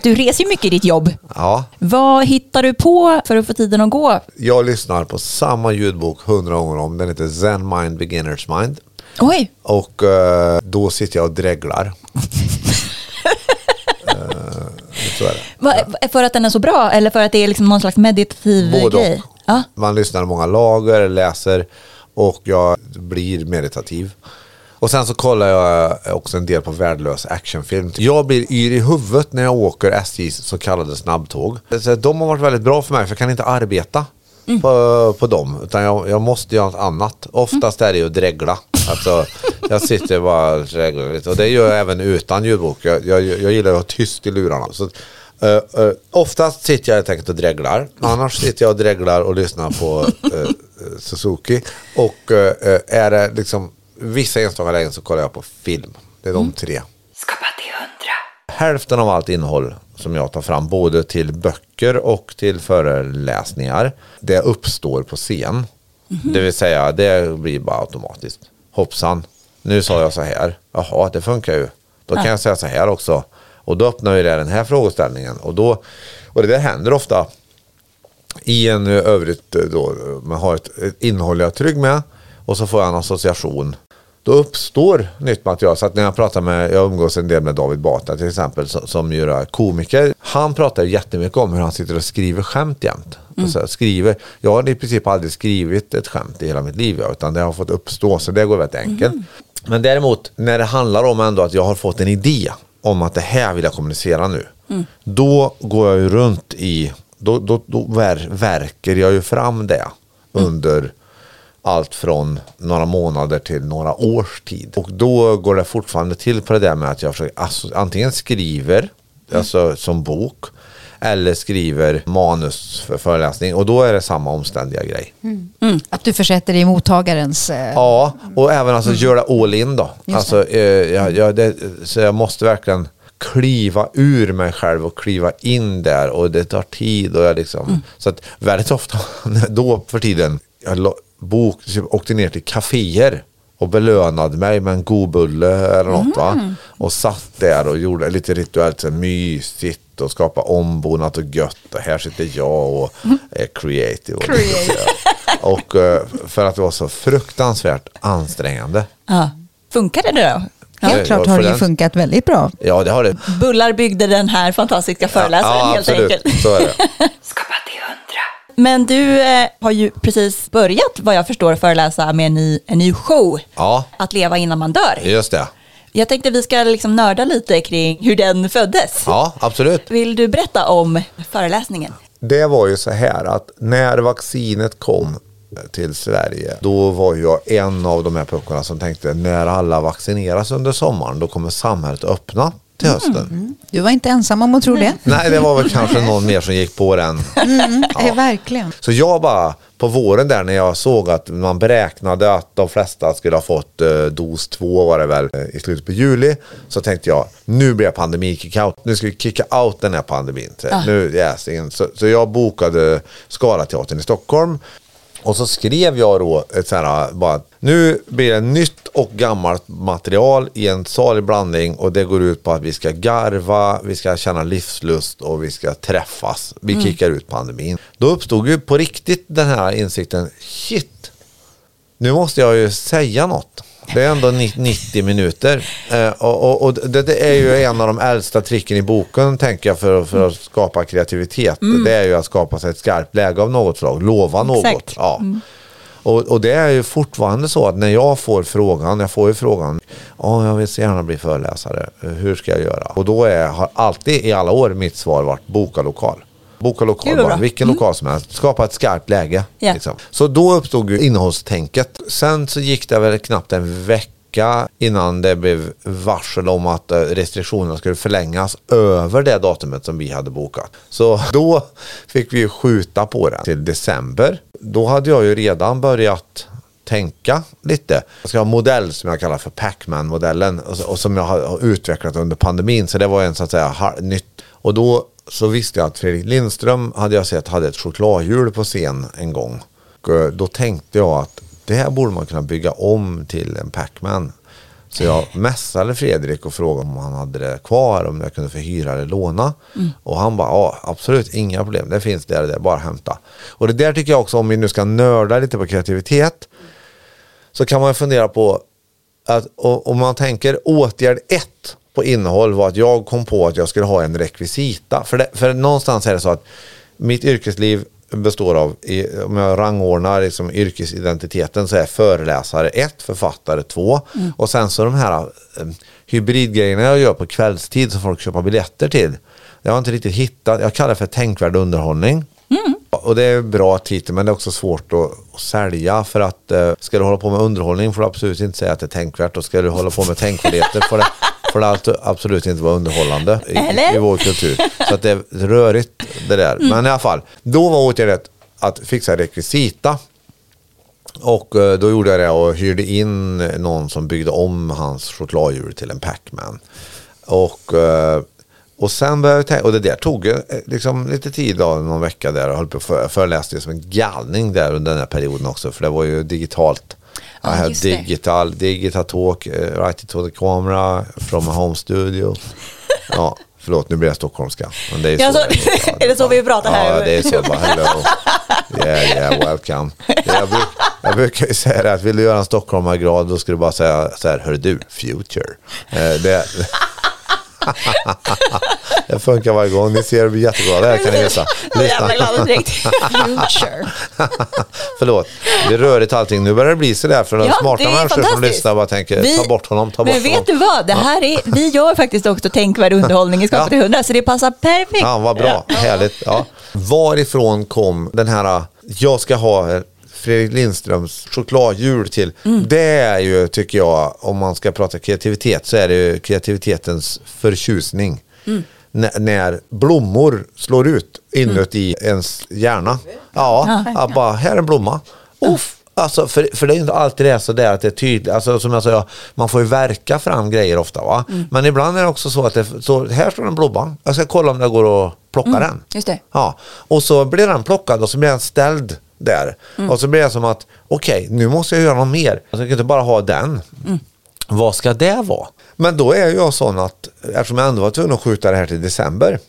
Du reser ju mycket i ditt jobb. Ja, Vad hittar du på för att få tiden att gå? jag lyssnar på samma ljudbok hundra gånger om. Den heter Zen Mind Beginners Mind. Oj, Och eh, då sitter jag och dreglar. [laughs] Eh, så är det. Va- för att den är så bra eller för att det är liksom någon slags meditativ Både och. grej? Ja. Man lyssnar många lager, läser och jag blir meditativ. Och sen så kollar jag också en del på värdelös actionfilm. Jag blir yr i huvudet när jag åker SJs så kallade snabbtåg. Så de har varit väldigt bra för mig för jag kan inte arbeta på, på dem. Utan jag, jag måste göra något annat. Oftast är det ju att dregla. Alltså, jag sitter bara och dreglar lite. Och det gör jag även utan ljudbok. Jag, jag, jag gillar att ha tyst i lurarna. Så, uh, uh, oftast sitter jag helt enkelt och dreglar. Annars sitter jag och dreglar och lyssnar på eh, Suzuki. Och eh, är det liksom vissa enstaka lägen så kollar jag på film. Det är de tre. Hälften av allt innehåll som jag tar fram, både till böcker och till föreläsningar, det uppstår på scen. Det vill säga, det blir bara automatiskt. Hoppsan, nu sa jag så här. Jaha, det funkar ju. Då kan jag säga så här också. Och då öppnar ju det den här frågeställningen. Och, då, och det där händer ofta i en eh, övrigt eh, då, man har ett, ett innehåll jag är trygg med och så får jag en association. Då uppstår nytt material. Så att när jag pratar med, jag umgås en del med David Batra till exempel som, som ju är komiker. Han pratar jättemycket om hur han sitter och skriver skämt jämt. Och så skriver, jag har i princip aldrig skrivit ett skämt i hela mitt liv utan det har fått uppstå så det går väldigt enkelt. Men däremot när det handlar om ändå att jag har fått en idé om att det här vill jag kommunicera nu. Då går jag ju runt i, då, då, då ver, verkar jag ju fram det under allt från några månader till några års tid. Och då går det fortfarande till på det där med att jag försöker, alltså, antingen skriver, alltså som bok, eller skriver manus för föreläsning. Och då är det samma omständiga grej. Att du försätter dig i mottagarens... eh, Ja, och även alltså göra all in då. Alltså, eh, jag, jag, det, så jag måste verkligen kliva ur mig själv och kliva in där och det tar tid och jag liksom, så att väldigt ofta [laughs] då för tiden, jag bok, åkte ner till kaféer och belönade mig med en god bulle eller något va. Och satt där och gjorde lite rituellt så mysigt och skapa ombonat och gött och här sitter jag och är creative. Och, och eh, för att det var så fruktansvärt ansträngande. Ja. Funkade det då? Helt Ja, klart har det ju funkat väldigt bra. Ja, det har det. Bullar byggde den här fantastiska föreläsaren ja, helt absolut. enkelt. Så är det. [laughs] Men du eh, har ju precis börjat, vad jag förstår, föreläsa med en ny, en ny show. Ja, Att leva innan man dör. just det. Jag tänkte vi ska liksom nörda lite kring hur den föddes. Ja, absolut. Vill du berätta om föreläsningen? Det var ju så här att när vaccinet kom till Sverige, då var jag en av de här puckorna som tänkte när alla vaccineras under sommaren, då kommer samhället öppna till hösten. Du var inte ensam om att tro det. Nej, det var väl kanske någon mer som gick på den. Eh, Verkligen. Så jag bara, på våren där när jag såg att man beräknade att de flesta skulle ha fått eh, dos två var det väl eh, i slutet på juli. Så tänkte jag, nu blir det pandemi kick-out. Nu ska vi kicka out den här pandemin. Så, nu, yes, så, så jag bokade Scalateatern i Stockholm. Och så skrev jag då ett så här, bara, nu blir det nytt och gammalt material i en salig blandning och det går ut på att vi ska garva, vi ska känna livslust och vi ska träffas. Vi kickar ut pandemin. Då uppstod ju på riktigt den här insikten, shit, nu måste jag ju säga något. Det är ändå ni- 90 minuter. Eh, och och, och det, det är ju en av de äldsta tricken i boken, tänker jag, för, för att skapa kreativitet. Det är ju att skapa sig ett skarpt läge av något slag, lova något. Exakt. Ja. Och, och det är ju fortfarande så att när jag får frågan, jag får ju frågan, ja jag vill så gärna bli föreläsare, hur ska jag göra? Och då är, har alltid i alla år mitt svar varit boka lokal. Boka lokal, Gud, vad bara, bra. vilken lokal som helst. Skapa ett skarpt läge. Ja. Liksom. Så då uppstod ju innehållstänket. Sen så gick det väl knappt en vecka innan det blev varsel om att eh, restriktionerna skulle förlängas över det datumet som vi hade bokat. Så [laughs] då fick vi ju skjuta på det till december. Då hade jag ju redan börjat tänka lite. Jag ska ha en modell som jag kallar för Pacman-modellen och, så- och som jag har utvecklat under pandemin. Så det var en så att säga nytt. Och då så visste jag att Fredrik Lindström hade jag sett hade ett chokladhjul på scen en gång. Och eh, då tänkte jag att det här borde man kunna bygga om till en Pacman. Så jag [laughs] mässade Fredrik och frågade om han hade det kvar, om jag kunde få hyra eller låna. Och han bara, ja absolut, inga problem, det finns där och där, bara hämta. Och det där tycker jag också, om vi nu ska nörda lite på kreativitet, så kan man fundera på att om man tänker åtgärd ett på innehåll var att jag kom på att jag skulle ha en rekvisita. För, det, för någonstans är det så att mitt yrkesliv består av, om jag rangordnar liksom yrkesidentiteten så är föreläsare ett, författare två och sen så de här eh, hybridgrejerna jag gör på kvällstid som folk köper biljetter till. Jag har inte riktigt hittat, jag kallar det för tänkvärd underhållning. Och det är bra titel men det är också svårt att, att sälja för att eh, ska du hålla på med underhållning får du absolut inte säga att det är tänkvärt och ska du hålla på med tänkvärdheter får det, [laughs] får det allt- absolut inte vara underhållande i, i vår kultur. Så att det är rörigt det där. Men i alla fall, då var åtgärdet att fixa rekvisita. Och eh, då gjorde jag det och hyrde in någon som byggde om hans chokladhjul till en Pacman. Och, eh, och sen började jag tänka, och det där tog eh, liksom lite tid då, någon vecka där och höll på för, föreläste som en galning där under den här perioden också för det var ju digitalt. I had just det. digital, digital talk, uh, right to the camera from a home studio. [laughs] Ja, förlåt nu blir jag stockholmska. Men det är, Ja, så, så- [laughs] är det så vi pratar här? Ja, det är så. Bara, hello. Yeah, yeah, welcome. Jag, bruk, jag brukar ju säga det att vill du göra en stockholmargrad då ska du bara säga så här, hör du, future. Eh, det, [laughs] det funkar varje gång. Ni ser, det blir jätteglada här kan ni direkt. [laughs] Future. Förlåt, det är rörigt allting. Nu börjar det bli sådär för de Ja, smarta det människor som lyssnar bara tänker Vi- ta bort honom, ta bort Men vet honom. du vad? Det här är, vi gör faktiskt också tänkvärd underhållning i Skapa Ja. till 100 så det passar perfekt. Ja, vad bra. Härligt. Ja. Varifrån kom den här, jag ska ha Fredrik Lindströms chokladhjul till. Mm. Det är ju, tycker jag, om man ska prata kreativitet, så är det ju kreativitetens förtjusning. Mm. När blommor slår ut inuti ens hjärna. Ja, ja, bara här är en blomma. Uff. Alltså, för, för det är inte alltid det är så där att det är tydligt. Alltså, som jag sa, man får ju verka fram grejer ofta. Va? Mm. Men ibland är det också så att det, så, här står en blomma. Jag ska kolla om det går att plocka den. Mm. Just det. Ja, och så blir den plockad och så blir den ställd där. Mm. Och så blir det som att, okej, nu måste jag göra något mer. Jag kan inte bara ha den. Mm. Vad ska det vara? Men då är jag sån att, eftersom jag ändå var tvungen att skjuta det här till december,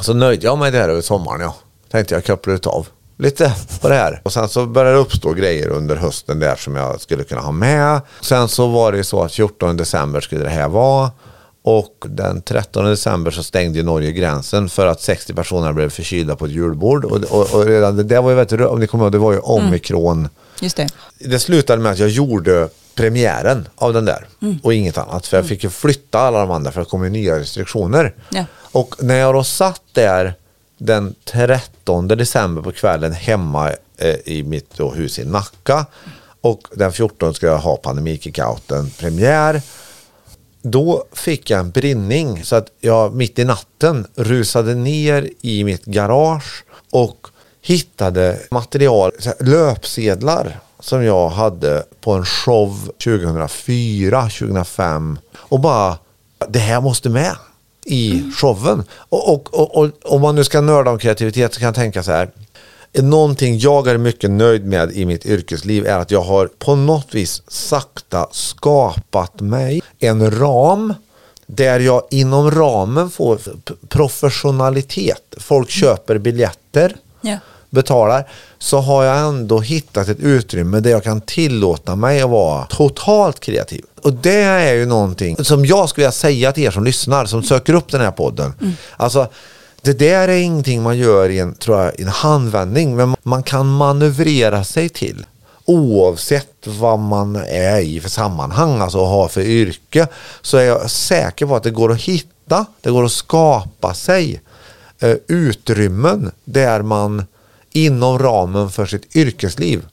så nöjde jag mig där över sommaren. Ja. Tänkte jag koppla ut av lite på det här. Och sen så började det uppstå grejer under hösten där som jag skulle kunna ha med. Sen så var det så att 14 december skulle det här vara. Och den 13 december så stängde ju Norge gränsen för att 60 personer blev förkylda på ett julbord. Och, och, och redan det där var ju, vet du, om ni kommer ihåg, det var ju omikron. Just det. Det slutade med att jag gjorde premiären av den där och inget annat. För jag fick ju flytta alla de andra för det kom ju nya restriktioner. Ja. Och när jag då satt där den 13 december på kvällen hemma eh, i mitt då hus i Nacka och den 14 ska jag ha pandemikickouten premiär. Då fick jag en brinning så att jag mitt i natten rusade ner i mitt garage och hittade material, löpsedlar som jag hade på en show 2004, 2005 och bara det här måste med i showen. Och, och, och, och om man nu ska nörda om kreativitet så kan jag tänka så här. Någonting jag är mycket nöjd med i mitt yrkesliv är att jag har på något vis sakta skapat mig en ram där jag inom ramen får professionalitet. Folk köper biljetter Ja. betalar så har jag ändå hittat ett utrymme där jag kan tillåta mig att vara totalt kreativ. Och det är ju någonting som jag skulle vilja säga till er som lyssnar, som söker upp den här podden. Alltså, det där är ingenting man gör i en, tror jag, en handvändning, men man kan manövrera sig till. Oavsett vad man är i för sammanhang, alltså har för yrke, så är jag säker på att det går att hitta, det går att skapa sig eh, utrymmen där man inom ramen för sitt yrkesliv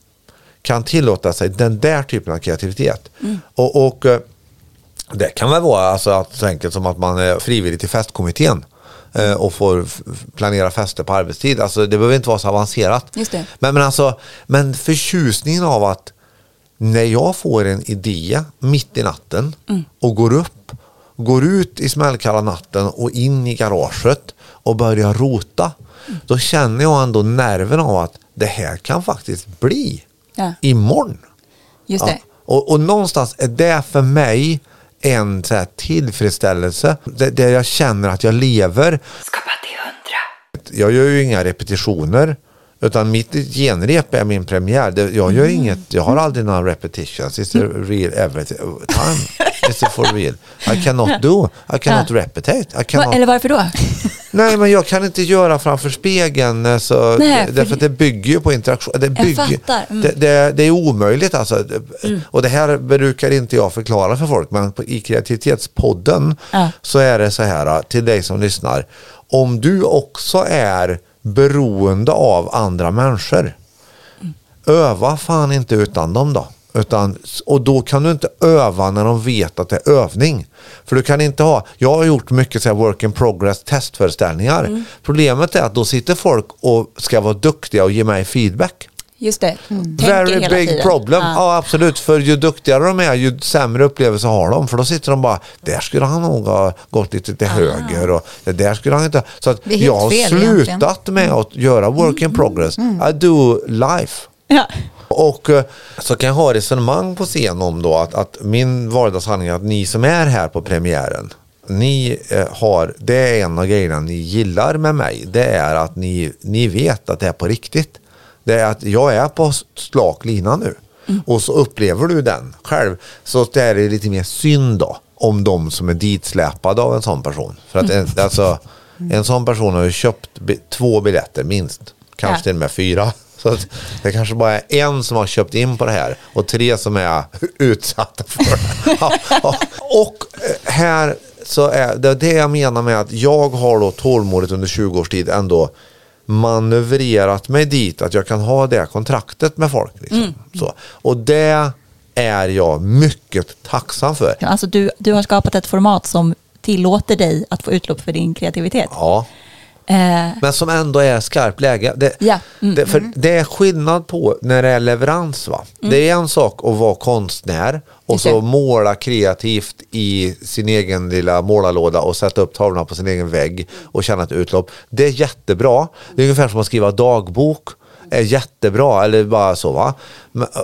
kan tillåta sig den där typen av kreativitet. Och, och eh, det kan väl vara alltså så enkelt som att man är frivillig till festkommittén och får planera fester på arbetstid. Alltså, det behöver inte vara så avancerat. Men, men, alltså, men förtjusningen av att när jag får en idé mitt i natten och går upp, går ut i smällkalla natten och in i garaget och börjar rota, då känner jag ändå nerven av att det här kan faktiskt bli Ja. imorgon. Just Ja. Och, och någonstans är det för mig en så här tillfredsställelse där, jag känner att jag lever. Skapa till 100. Jag gör ju inga repetitioner utan mitt genrep är min premiär. Jag gör inget, jag har aldrig några repetitions. It's a real every time. [laughs] It's a for real. I cannot do, I cannot repetitate. I cannot, eller varför då? nej men jag kan inte göra framför spegeln. eh, Så, Nej, för därför att det bygger ju på interaktion. Det, bygger, fattar. Mm. det, det, det är omöjligt alltså. Och det här brukar inte jag förklara för folk. Men på, i kreativitetspodden Ja. så är det så här eh, till dig som lyssnar. Om du också är beroende av andra människor. Öva fan inte utan dem då. Utan, och då kan du inte öva när de vet att det är övning. För du kan inte ha, jag har gjort mycket så här work in progress testföreställningar. Problemet är att då sitter folk och ska vara duktiga och ge mig feedback. Just det. Tänker Very big tiden. problem. Ja. Ja. absolut. För ju duktigare de är ju sämre upplevelse har de. För då sitter de bara, där skulle han nog ha gått lite till höger och det där skulle han inte. Så att jag har slutat egentligen. med att göra work in progress. I do life. Ja. Och eh, så kan jag ha resonemang på scen om då att, att min vardagshandling är att ni som är här på premiären ni eh, har, det är en av grejerna ni gillar med mig. Det är att ni, ni vet att det är på riktigt. Det är att jag är på slak lina nu. Och så upplever du den själv. Så det är lite mer synd då. om de som är ditsläpade av en sån person. För att en, alltså, en sån person har ju köpt två biljetter minst, kanske Ja. till och med fyra. Så att det kanske bara är en som har köpt in på det här och tre som är utsatta för det. [laughs] Ja, ja. Och eh, här så är det det jag menar med att jag har då tålmodigt under 20 års tid ändå manövrerat mig dit att jag kan ha det kontraktet med folk. Liksom. Så. Och det är jag mycket tacksam för. Alltså du, du har skapat ett format som tillåter dig att få utlopp för din kreativitet. Ja. Eh, Men som ändå är skarpt läge. Det, Ja. Mm. det, för det är skillnad på när det är leverans. Va? Det är en sak att vara konstnär och så måla kreativt i sin egen lilla målarlåda och sätta upp tavlorna på sin egen vägg och känna ett utlopp. Det är jättebra. Det är ungefär som att skriva dagbok är jättebra eller bara så va.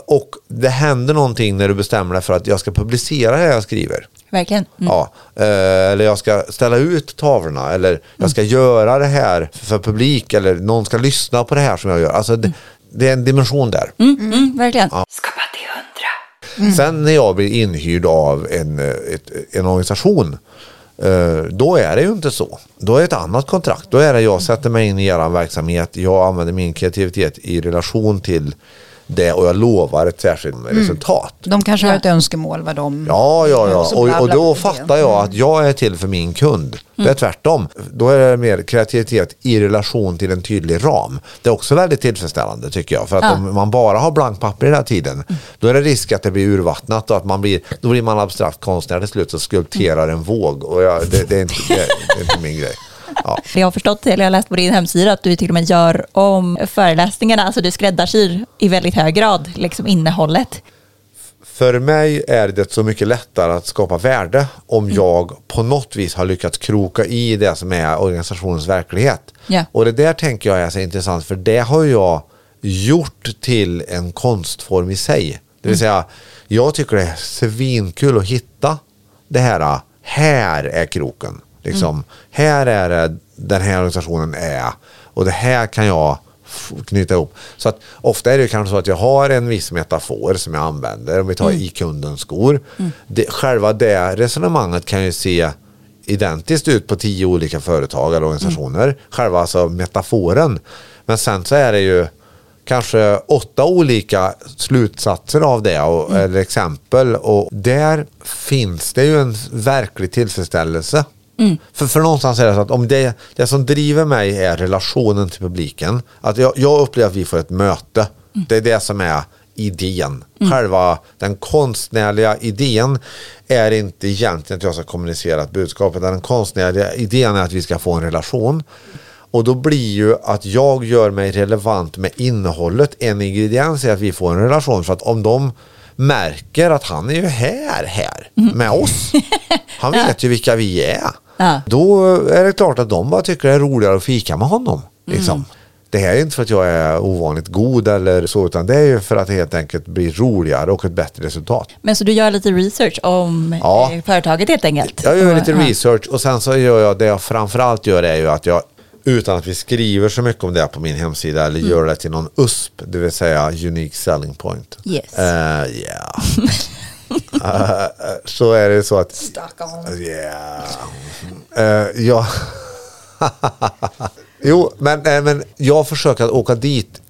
Och det händer någonting när du bestämmer dig för att jag ska publicera det jag skriver. verkligen. Mm. Ja, eh, eller jag ska ställa ut tavlorna eller jag ska göra det här för publik eller någon ska lyssna på det här som jag gör. Alltså det, det är en dimension där. Mm, mm, verkligen. Skapa till hundra. Sen när jag blir inhyrd av en, eh, ett, en organisation Eh, då är det ju inte så. Då är det ett annat kontrakt. Då är det jag sätter mig in i er verksamhet. Jag använder min kreativitet i relation till det och jag lovar ett särskilt resultat. De kanske har ett önskemål vad de... Ja, ja, ja. Och, och då fattar jag att jag är till för min kund. Det är tvärtom. Då är det mer kreativitet i relation till en tydlig ram. Det är också väldigt tillfredsställande tycker jag. För att Ja. om man bara har blank papper hela tiden, då är det risk att det blir urvattnat och att man blir, då blir man abstrakt konstnär till slut och skulpterar en våg. Och jag, det, det, är inte, det, det är inte min grej. Ja. Jag har förstått, eller jag har läst på din hemsida, att du till och med gör om föreläsningarna, alltså du skräddarsyr i väldigt hög grad liksom innehållet. För mig är det så mycket lättare att skapa värde om Mm. jag på något vis har lyckats kroka i det som är organisationens verklighet. Ja. Och det där tänker jag är så intressant för det har jag gjort till en konstform i sig. Det Mm. vill säga, jag tycker det är svinkul att hitta det här, här är kroken. Liksom, Mm. Här är det den här organisationen är och det här kan jag knyta ihop. Så att ofta är det kanske så att jag har en viss metafor som jag använder. Om vi tar i kundens skor. Det, själva det resonemanget kan ju se identiskt ut på tio olika företag eller organisationer. Själva alltså metaforen. Men sen så är det ju kanske åtta olika slutsatser av det och, eller exempel och där finns det ju en verklig tillfredsställelse. För, för någonstans är det så att om det, det som driver mig är relationen till publiken, att jag, jag upplever att vi får ett möte. Det är det som är idén. Själva den konstnärliga idén är inte egentligen att jag ska kommunicera ett budskap, utan den konstnärliga idén är att vi ska få en relation. Och då blir ju att jag gör mig relevant med innehållet en ingrediens i att vi får en relation. För att om de märker att han är ju här, här med oss. [laughs] Han vet ju vilka vi är. Ja. Då är det klart att de bara tycker det är roligare att fika med honom. Liksom. Det här är inte för att jag är ovanligt god eller så, utan det är ju för att det helt enkelt blir roligare och ett bättre resultat. Men så du gör lite research om Ja. eh, företaget helt enkelt? Jag gör lite research och sen så gör jag det jag framförallt gör är ju att jag utan att vi skriver så mycket om det på min hemsida eller gör det till någon USP, det vill säga Unique Selling Point. Yes. Eh, yeah. [laughs] Eh, så är det så att... Yeah. Eh, ja. [laughs] jo, men, eh, men jag försöker att åka dit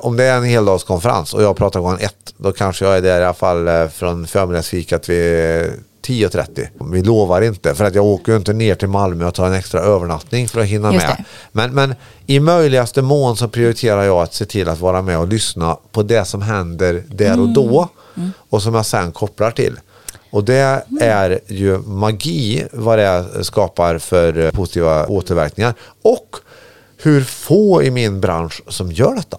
om det är en heldagskonferens och jag pratar gången ett, då kanske jag är där i alla fall från förmiddagsfikat vid 10.30. Vi lovar inte, för att jag åker ju inte ner till Malmö och tar en extra övernattning för att hinna Just med. det. Men, men i möjligaste mån så prioriterar jag att se till att vara med och lyssna på det som händer där och då och som jag sen kopplar till. Och det är ju magi vad det skapar för eh, positiva återverkningar. Och hur få i min bransch som gör detta.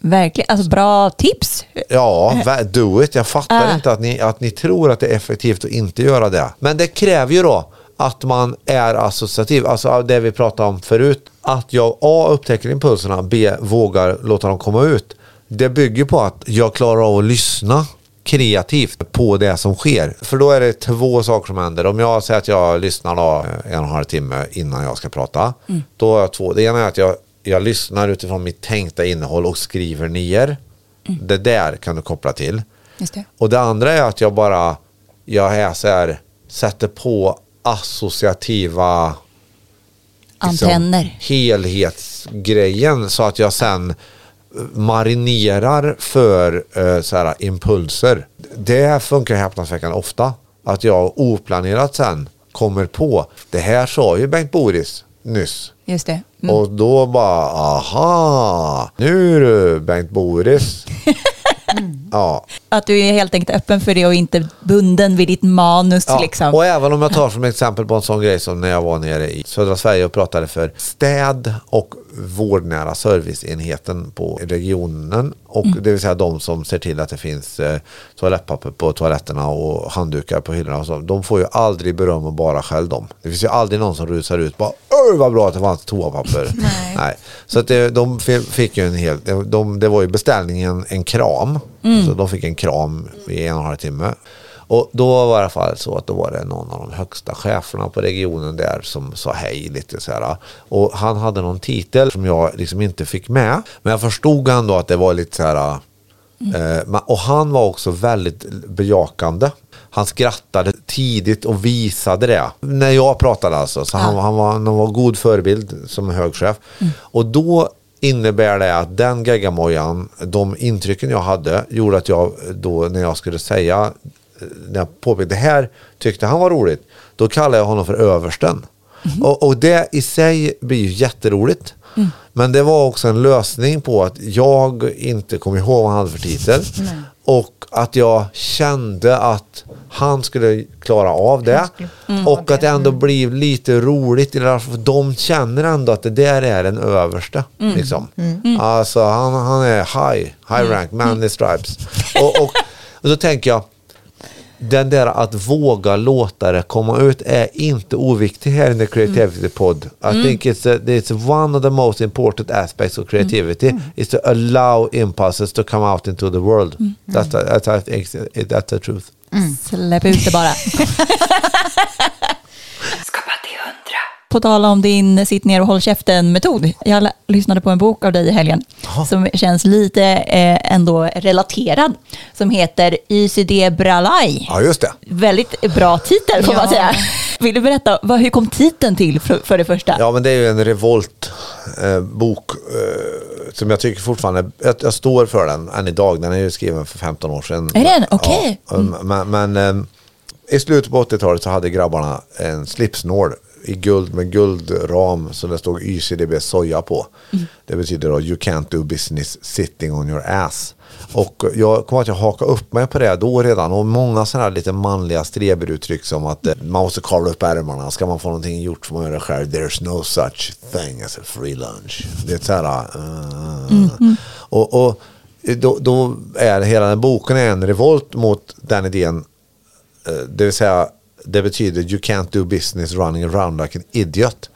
Verkligen, alltså bra tips. Ja, va- do it. Jag fattar Ah. inte att ni, att ni tror att det är effektivt att inte göra det. Men det kräver ju då att man är associativ, alltså det vi pratade om förut. Att jag A upptäcker impulserna, B vågar låta dem komma ut. Det bygger på att jag klarar av att lyssna kreativt på det som sker. För då är det två saker som händer. Om jag säger att jag lyssnar då en och en halv timme innan jag ska prata. Då har jag två. Det ena är att jag, jag lyssnar utifrån mitt tänkta innehåll och skriver ner. Det där kan du koppla till. Det. Och det andra är att jag bara, jag är så här sätter på associativa liksom, Antenner. helhetsgrejen så att jag sen marinerar för eh, så här, impulser. Det funkar häpnadsväckande ofta. Att jag oplanerat sen kommer på, det här sa ju Bengt Boris nyss. Just det. Mm. Och då bara, aha, nu du Bengt Boris. [laughs] ja. Att du är helt enkelt öppen för det och inte bunden vid ditt manus. Ja, Liksom. Och även om jag tar som exempel på en sån grej som när jag var nere i södra Sverige och pratade för städ och vårdnära serviceenheten på regionen. Och Det vill säga de som ser till att det finns eh, toalettpapper på toaletterna och handdukar på hyllorna. Och så. De får ju aldrig beröm och bara skäll dem. Det finns ju aldrig någon som rusar ut bara Oj vad bra att det fanns toapapper. [laughs] Nej. Så att det, de fi- fick ju en hel, de, det var ju beställningen en kram. Så de fick en kram i en och en halv timme. Och då var det i alla fall så att då var det någon av de högsta cheferna på regionen där som sa hej lite så här. Och han hade någon titel som jag liksom inte fick med. Men jag förstod ändå att det var lite så här. Eh, ma- och han var också väldigt bejakande. Han skrattade tidigt och visade det. När jag pratade alltså. Så han, han, var, han var en god förebild som högchef. Och då innebär det att den geggamojan, de intrycken jag hade, gjorde att jag då när jag skulle säga, eh, när jag påpekade det här tyckte han var roligt, då kallade jag honom för översten. Och, och det i sig blir ju jätteroligt. Men det var också en lösning på att jag inte kom ihåg vad han hade för titel. Och att jag kände att han skulle klara av det. Och att det ändå blir lite roligt. i det där, För de känner ändå att det där är en överste. Liksom. Alltså han, han är high, high rank, manly stripes. Och, och, och då tänker jag, den där att våga låta det komma ut är inte oviktig här i The Creativity Pod. I think it's, a, it's one of the most important aspects of creativity is to allow impulses to come out into the world. That's, a, that's, it's- that's the truth. Släpp ut det bara. [laughs] På tal om din sitt ner och håll käften-metod. Jag lyssnade på en bok av dig i helgen som känns lite eh, ändå relaterad. Som heter YCD Bralai. Ja, just det. Väldigt bra titel får man Ja. säga. Vill du berätta, vad, hur kom titeln till för, för det första? Ja, men det är ju en revoltbok eh, eh, som jag tycker fortfarande, jag, jag står för den än idag. Den är ju skriven för 15 år sedan. Är den? Okej. Ja, men men eh, i slutet på 80-talet så hade grabbarna en slipsnål i guld med guldram så det stod YCDB soja på. Det betyder då you can't do business sitting on your ass. Och jag kommer att jag hakade upp mig på det då redan och många sådana här lite manliga streberuttryck som att eh, man måste kavla upp ärmarna. Ska man få någonting gjort får man göra det själv. There's no such thing as a free lunch. Det är så här. eh, Och, och då, då är hela den boken en revolt mot den idén Eh, det vill säga det betyder you can't do business running around like an idiot.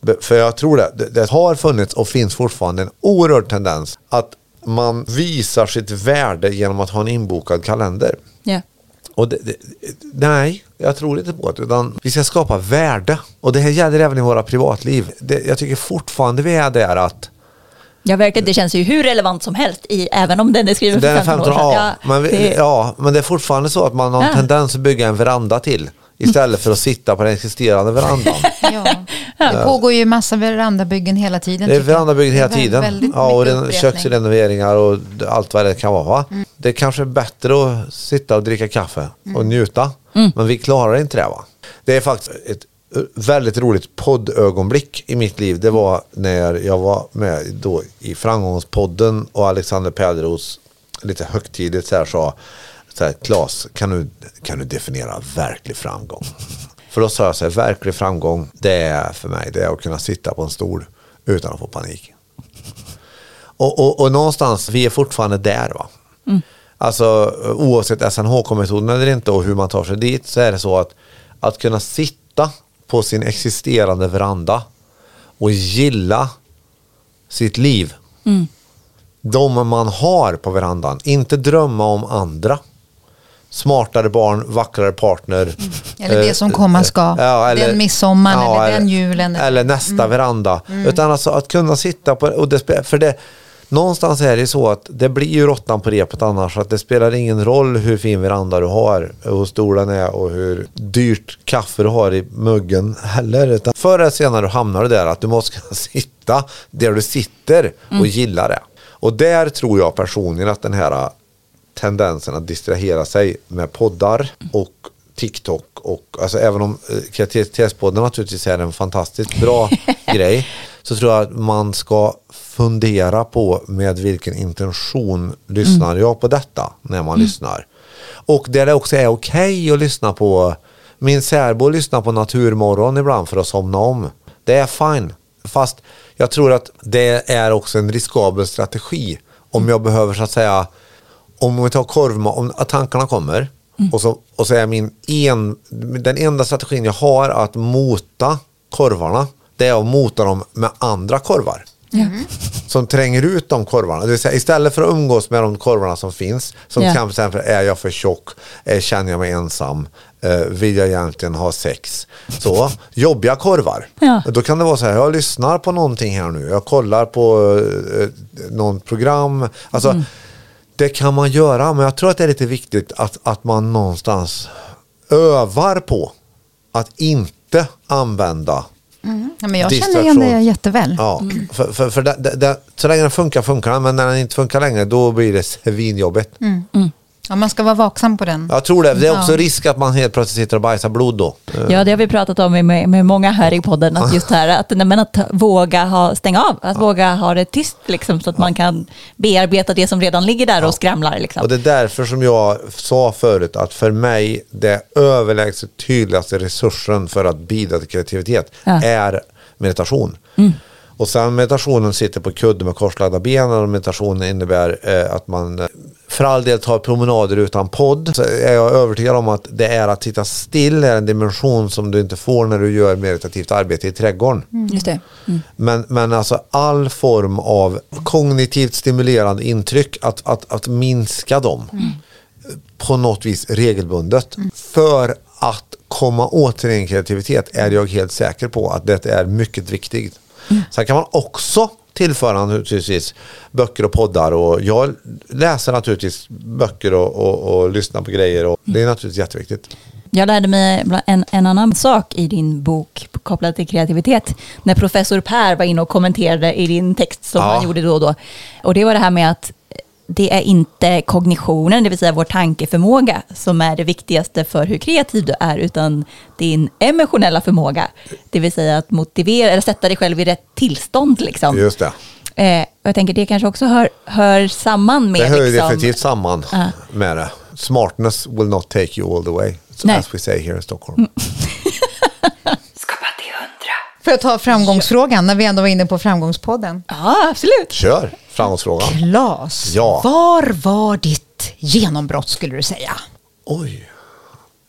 Be- För jag tror det, det, det har funnits och finns fortfarande en oerhörd tendens att man visar sitt värde genom att ha en inbokad kalender. Ja. Och det, det, nej, jag tror inte på det. Utan vi ska skapa värde. Och det här gäller även i våra privatliv. Det, jag tycker fortfarande vi är där att Ja, verkligen. Det känns ju hur relevant som helst, i, även om den är skriven för Den är 15, 15 år sedan. ja, men, vi, det- ja, men det är fortfarande så att man har en Ja. tendens att bygga en veranda till. Istället för att sitta på den existerande verandan. [laughs] Ja. Det pågår ju massa verandabyggen hela tiden. Det är verandabyggen hela tiden. Ja, och köksrenoveringar och allt vad det kan vara. Va? Mm. Det är kanske är bättre att sitta och dricka kaffe Mm. och njuta. Men vi klarar inte det. Va? Det är faktiskt ett väldigt roligt poddögonblick i mitt liv. Det var när jag var med då i Framgångspodden och Alexander Pärleros lite högtidligt så här sa så här, Claes, kan du, kan du definiera verklig framgång? För då sa jag så här, verklig framgång, det är för mig, det är att kunna sitta på en stol utan att få panik. Och, och, och någonstans, vi är fortfarande där va. Alltså oavsett SNHK-metoden eller inte och hur man tar sig dit så är det så att att kunna sitta på sin existerande veranda och gilla sitt liv. De man har på verandan, inte drömma om andra. Smartare barn, vackrare partner. Eller det eh, som komma ska. Den midsommaren eller den julen. Eller nästa veranda. Utan alltså att kunna sitta på, och det, för det, någonstans är det så att det blir ju råttan på repet annars. Att det spelar ingen roll hur fin veranda du har, hur stolen är och hur dyrt kaffe du har i muggen heller. Utan förr eller senare hamnar du där att du måste kunna [laughs] sitta där du sitter och gilla det. Och där tror jag personligen att den här tendensen att distrahera sig med poddar och TikTok och alltså även om eh, kreativitetspodden naturligtvis är en fantastiskt bra [laughs] grej så tror jag att man ska fundera på med vilken intention lyssnar jag på detta när man lyssnar. Och där det också är okej att lyssna på min särbo lyssnar på Naturmorgon ibland för att somna om. Det är fine. Fast jag tror att det är också en riskabel strategi. Om jag behöver så att säga om vi tar korv, om att tankarna kommer och, så, och så är min en, den enda strategin jag har att mota korvarna, det är att mota dem med andra korvar. Som tränger ut de korvarna. Det vill säga, istället för att umgås med de korvarna som finns, som Ja. till exempel är jag för tjock, eh, känner jag mig ensam, eh, vill jag egentligen ha sex. Så, jobbiga korvar. Ja. Då kan det vara så här, jag lyssnar på någonting här nu, jag kollar på eh, någon program. Alltså, Mm. Det kan man göra, men jag tror att det är lite viktigt att, att man någonstans övar på att inte använda Ja, men jag känner igen det jätteväl. Ja, för, för, för det, det, det, så länge den funkar funkar den, men när den inte funkar längre då blir det svinjobbigt. Ja, man ska vara vaksam på den. Jag tror det. Det är också Ja. risk att man helt plötsligt sitter och bajsar blod då. Ja, det har vi pratat om med, med många här i podden, att just här att, nej, men att våga ha, stänga av, att våga ha det tyst liksom, så att man kan bearbeta det som redan ligger där och skramlar. Liksom. Och det är därför som jag sa förut att för mig det överlägset tydligaste resursen för att bidra till kreativitet Ja. Mm. är meditation. Och sen meditationen sitter på kudde med korslagda ben och meditationen innebär eh, att man eh, för all del tar promenader utan podd. Så är jag övertygad om att det är att sitta still är en dimension som du inte får när du gör meditativt arbete i trädgården. Just det. Men, men alltså all form av kognitivt stimulerande intryck, att, att, att minska dem på något vis regelbundet. För att komma åt sin kreativitet är jag helt säker på att det är mycket viktigt. Sen kan man också tillföra naturligtvis böcker och poddar och jag läser naturligtvis böcker och, och, och lyssnar på grejer och det är naturligtvis jätteviktigt. Jag lärde mig en, en annan sak i din bok kopplad till kreativitet. När professor Per var inne och kommenterade i din text som Ja. han gjorde då och då. Och det var det här med att det är inte kognitionen, det vill säga vår tankeförmåga, som är det viktigaste för hur kreativ du är, utan din emotionella förmåga. Det vill säga att motivera, eller sätta dig själv i rätt tillstånd. Liksom. Just det. Eh, och jag tänker det kanske också hör, hör samman med... Det hör liksom, definitivt samman Ja. med det. Smartness will not take you all the way. As we say here in Stockholm. [laughs] Får jag ta framgångsfrågan när vi ändå var inne på framgångspodden? Ja, absolut. Kör framgångsfrågan. Klas, Ja. var var ditt genombrott skulle du säga? Oj.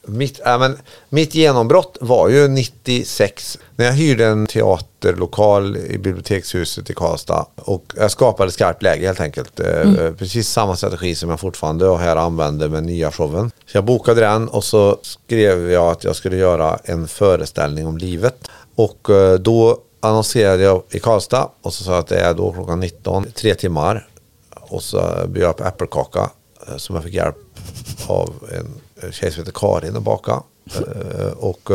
Mitt, äh, men, mitt genombrott var ju 96 när jag hyrde en teaterlokal i bibliotekshuset i Karlstad och jag skapade skarpt läge helt enkelt. Eh, Precis samma strategi som jag fortfarande och här använder med nya showen. Så jag bokade den och så skrev jag att jag skulle göra en föreställning om livet. Och eh, då annonserade jag i Karlstad och så sa jag att det är då klockan 19, tre timmar. Och så bjöd jag på äppelkaka eh, som jag fick hjälp av en tjej som heter Karin att baka. Eh, och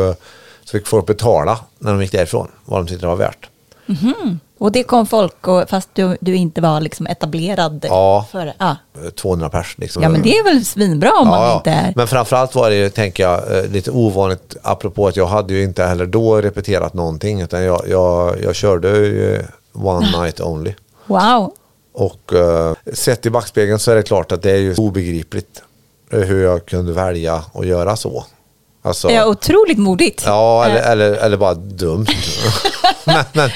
så fick folk betala när de gick därifrån, vad de tyckte det var värt. Mhm. Och det kom folk, och, fast du, du inte var liksom etablerad. Ja. För, ja. Eh, 200 pers liksom. ja, men det är väl svinbra om man inte är... Men framförallt var det ju, tänker jag, eh, lite ovanligt apropå att jag hade ju inte heller då repeterat någonting utan jag, jag, jag körde ju one [laughs] night only. Wow. Och uh, sett i backspegeln så är det klart att det är ju obegripligt hur jag kunde välja att göra så. Alltså, Ja, otroligt modigt. Ja, eller, eller, eller bara dumt. [laughs] [laughs] men men,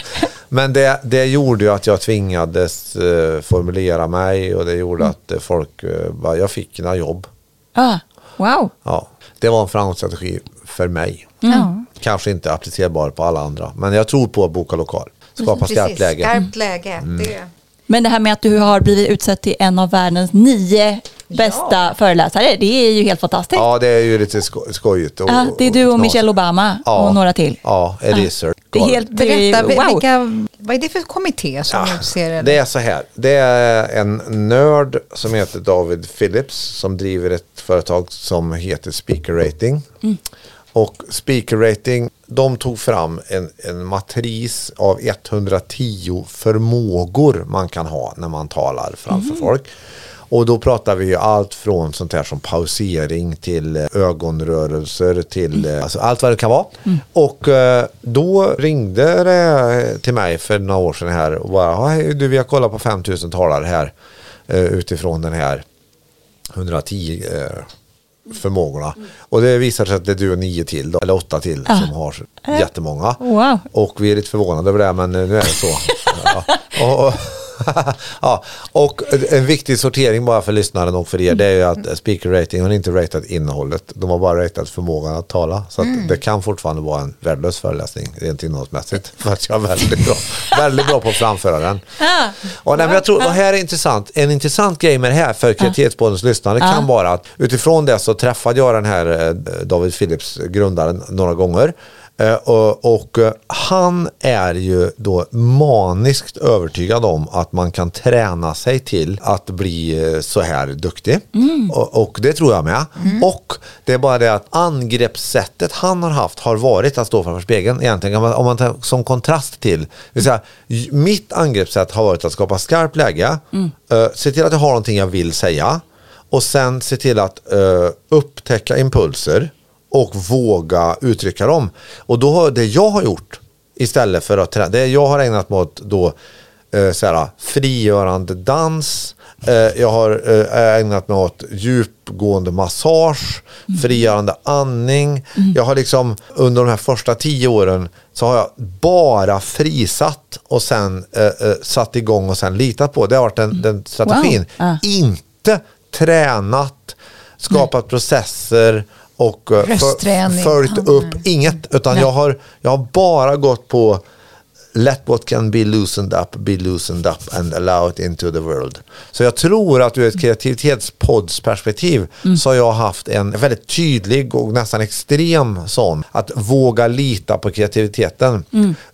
men det, det gjorde ju att jag tvingades eh, formulera mig och det gjorde att eh, folk, eh, bara, jag fick några jobb. Ah, wow. Ja, det var en framgångsstrategi för mig. Ja. Kanske inte applicerbar på alla andra, men jag tror på att boka lokal. Skapa skarpt läge. Skarpt läge. Mm. Det. Men det här med att du har blivit utsedd till en av världens nio bästa föreläsare. Det är ju helt fantastiskt. Ja, det är ju lite sko skojigt. Och, Ja, det är du och. Michelle Obama Ja. och några till. Ja, Eliezer. Det är helt, det är, Berätta, wow. vilka, vad är det för kommitté som utser Det är så här. Det är en nörd som heter David Phillips som driver ett företag som heter Speaker Rating. Och Speaker Rating, de tog fram en, en matris av 110 förmågor man kan ha när man talar framför folk. Och då pratar vi ju allt från sånt här som pausering till eh, ögonrörelser till eh, alltså allt vad det kan vara. Och eh, då ringde det till mig för några år sedan här och bara, "Hej, du vi har kollat på 5000 talare här utifrån den här 110 eh, förmågorna. Och det visar sig att det är du och nio till, då, eller åtta till som har jättemånga. Wow. Och vi är lite förvånade över det, men nu är det så. [laughs] ja. och, [laughs] ja. och en viktig sortering bara för lyssnaren och för er, det är ju att speaker rating har inte ratat innehållet. De har bara ratat förmågan att tala. Så att det kan fortfarande vara en värdelös föreläsning rent innehållsmässigt. För att jag är väldigt bra, väldigt bra på att framföra den. Och nej, men jag tror, och här är intressant, en intressant grej med det här för kreativitetspoddens lyssnare kan vara att utifrån det så träffade jag den här eh, David Phillips, grundaren, några gånger. Eh, Och, eh, han är ju då maniskt övertygad om att man kan träna sig till att bli eh, så här duktig. Och, och det tror jag med. Och det är bara det att angreppssättet han har haft har varit att stå framför spegeln. Egentligen, om man, tar som kontrast till. Vill säga, mitt angreppssätt har varit att skapa skarpt läge. eh, se till att jag har någonting jag vill säga. Och sen se till att upptäcka impulser och våga uttrycka dem. Och då har det jag har gjort istället för att träna, det jag har ägnat mig åt då eh, såhär, frigörande dans, eh, jag har eh, ägnat mig åt djupgående massage, frigörande andning. Jag har liksom under de här första tio åren så har jag bara frisatt och sen eh, eh, satt igång och sen litat på. Det har varit den, den strategin. Ja. Inte tränat, skapat processer och eh, för- följt Ja, upp inget. Utan jag har, jag har bara gått på Let what can be loosened up be loosened up and allow it into the world. Så jag tror att ur ett kreativitetspoddsperspektiv så har jag haft en väldigt tydlig och nästan extrem sån. Att våga lita på kreativiteten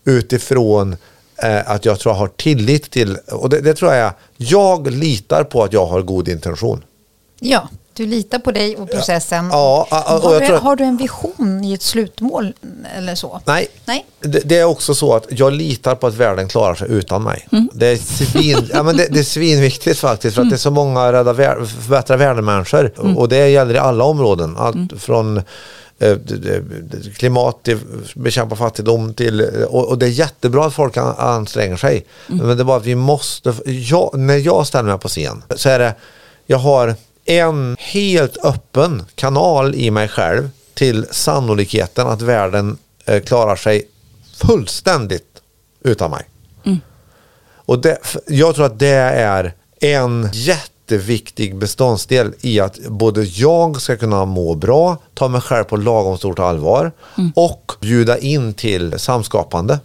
utifrån eh, att jag tror jag har tillit till, och det, det tror jag jag litar på att jag har god intention. Ja, du litar på dig och processen. Ja, ja, och har, du, att- har du en vision i ett slutmål eller så? Nej, Nej. Det, det är också så att jag litar på att världen klarar sig utan mig. Det, är svin, [laughs] ja, men det, det är svinviktigt faktiskt för att det är så många rädda vär, förbättra världen-människor. Och det gäller i alla områden. Allt från eh, klimat bekämpa fattigdom till, och, det är jättebra att folk an- anstränger sig. Men det är bara att vi måste, jag, när jag ställer mig på scen så är det, jag har en helt öppen kanal i mig själv till sannolikheten att världen eh, klarar sig fullständigt utan mig. Och det, jag tror att det är en jätteviktig beståndsdel i att både jag ska kunna må bra, ta mig själv på lagom stort allvar och bjuda in till samskapande.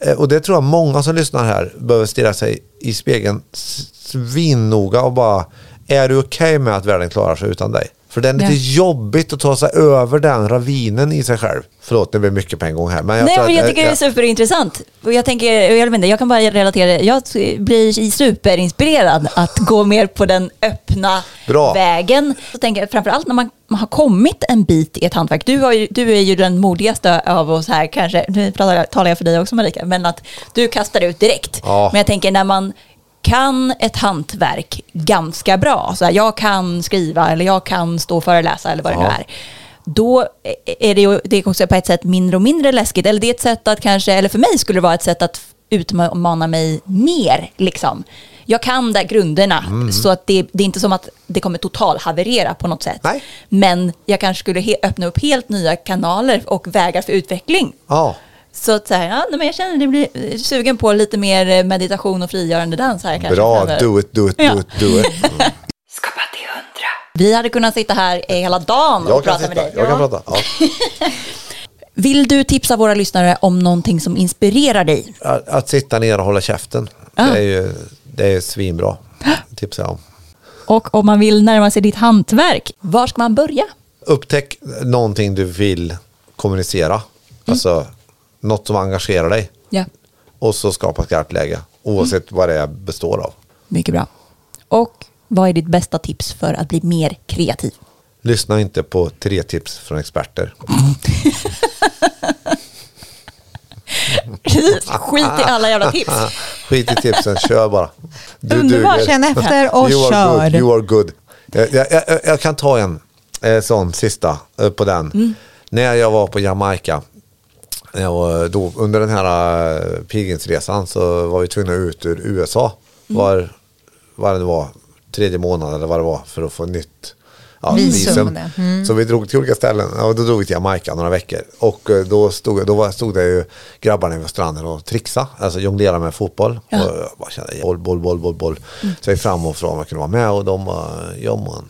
Eh, Och det tror jag många som lyssnar här behöver stirra sig i spegeln svinnoga och bara, är du okej med att världen klarar sig utan dig? För det är lite jobbigt att ta sig över den ravinen i sig själv. Förlåt, det blir mycket på en gång här. Men jag Nej, men jag tycker det är superintressant. Och jag, tänker, jag, vet inte, jag kan bara relatera, jag blir superinspirerad att gå mer på den öppna Bra. vägen. Så tänker jag, framförallt när man, man har kommit en bit i ett hantverk. Du, har ju, du är ju den modigaste av oss här kanske, nu talar jag för dig också Marika, men att du kastar ut direkt. Ja. Men jag tänker när man kan ett hantverk ganska bra, så här, jag kan skriva eller jag kan stå och föreläsa eller vad det nu Ja. är då är det ju det är också på ett sätt mindre och mindre läskigt. Eller det är ett sätt att kanske, eller för mig skulle det vara ett sätt att utmana mig mer. Liksom. Jag kan där grunderna, Mm. så att det, det är inte som att det kommer total haverera på något sätt. Nej. Men jag kanske skulle he- öppna upp helt nya kanaler och vägar för utveckling. Ja. Så att så här, ja, men jag känner att jag blir sugen på lite mer eh, meditation och frigörande dans här kanske. Bra, framöver. do it, do it, Ja. do it, do it. [laughs] Mm. Skapa till hundra. Vi hade kunnat sitta här hela dagen och Jag kan prata med sitta, dig. jag kan Ja. prata. Ja. [laughs] Vill du tipsa våra lyssnare om någonting som inspirerar dig? Att, att sitta ner och hålla käften, Ah. det är ju det är svinbra. Tipsar jag om. Och om man vill närma sig ditt hantverk, var ska man börja? Upptäck någonting du vill kommunicera. Alltså något som engagerar dig. Ja. Och så skapa skarpt läge. Oavsett vad det består av. Mycket bra. Och vad är ditt bästa tips för att bli mer kreativ? Lyssna inte på tre tips från experter. [laughs] Skit i alla jävla tips. [laughs] Skit i tipsen, kör bara. Du Underbart. duger. Känn efter och [laughs] you are kör. Good, you are good. Jag, jag, jag, jag kan ta en eh, sån sista eh, på den. Mm. När jag var på Jamaica, jag var då, under den här uh, pilgrimsresan så var vi tvungna ut ur USA. Mm. Var, var det var, tredje månad eller vad det var för att få nytt ja, Visum. Mm. Så vi drog till olika ställen. Ja, då drog vi till Jamaica några veckor. Och eh, då stod, då var, stod det ju grabbarna vid stranden och trixa, alltså jonglera med fotboll. Och jag bara kände boll, boll, boll, boll, boll. Så jag gick fram och frågade om jag kunde vara med och de bara, ja man.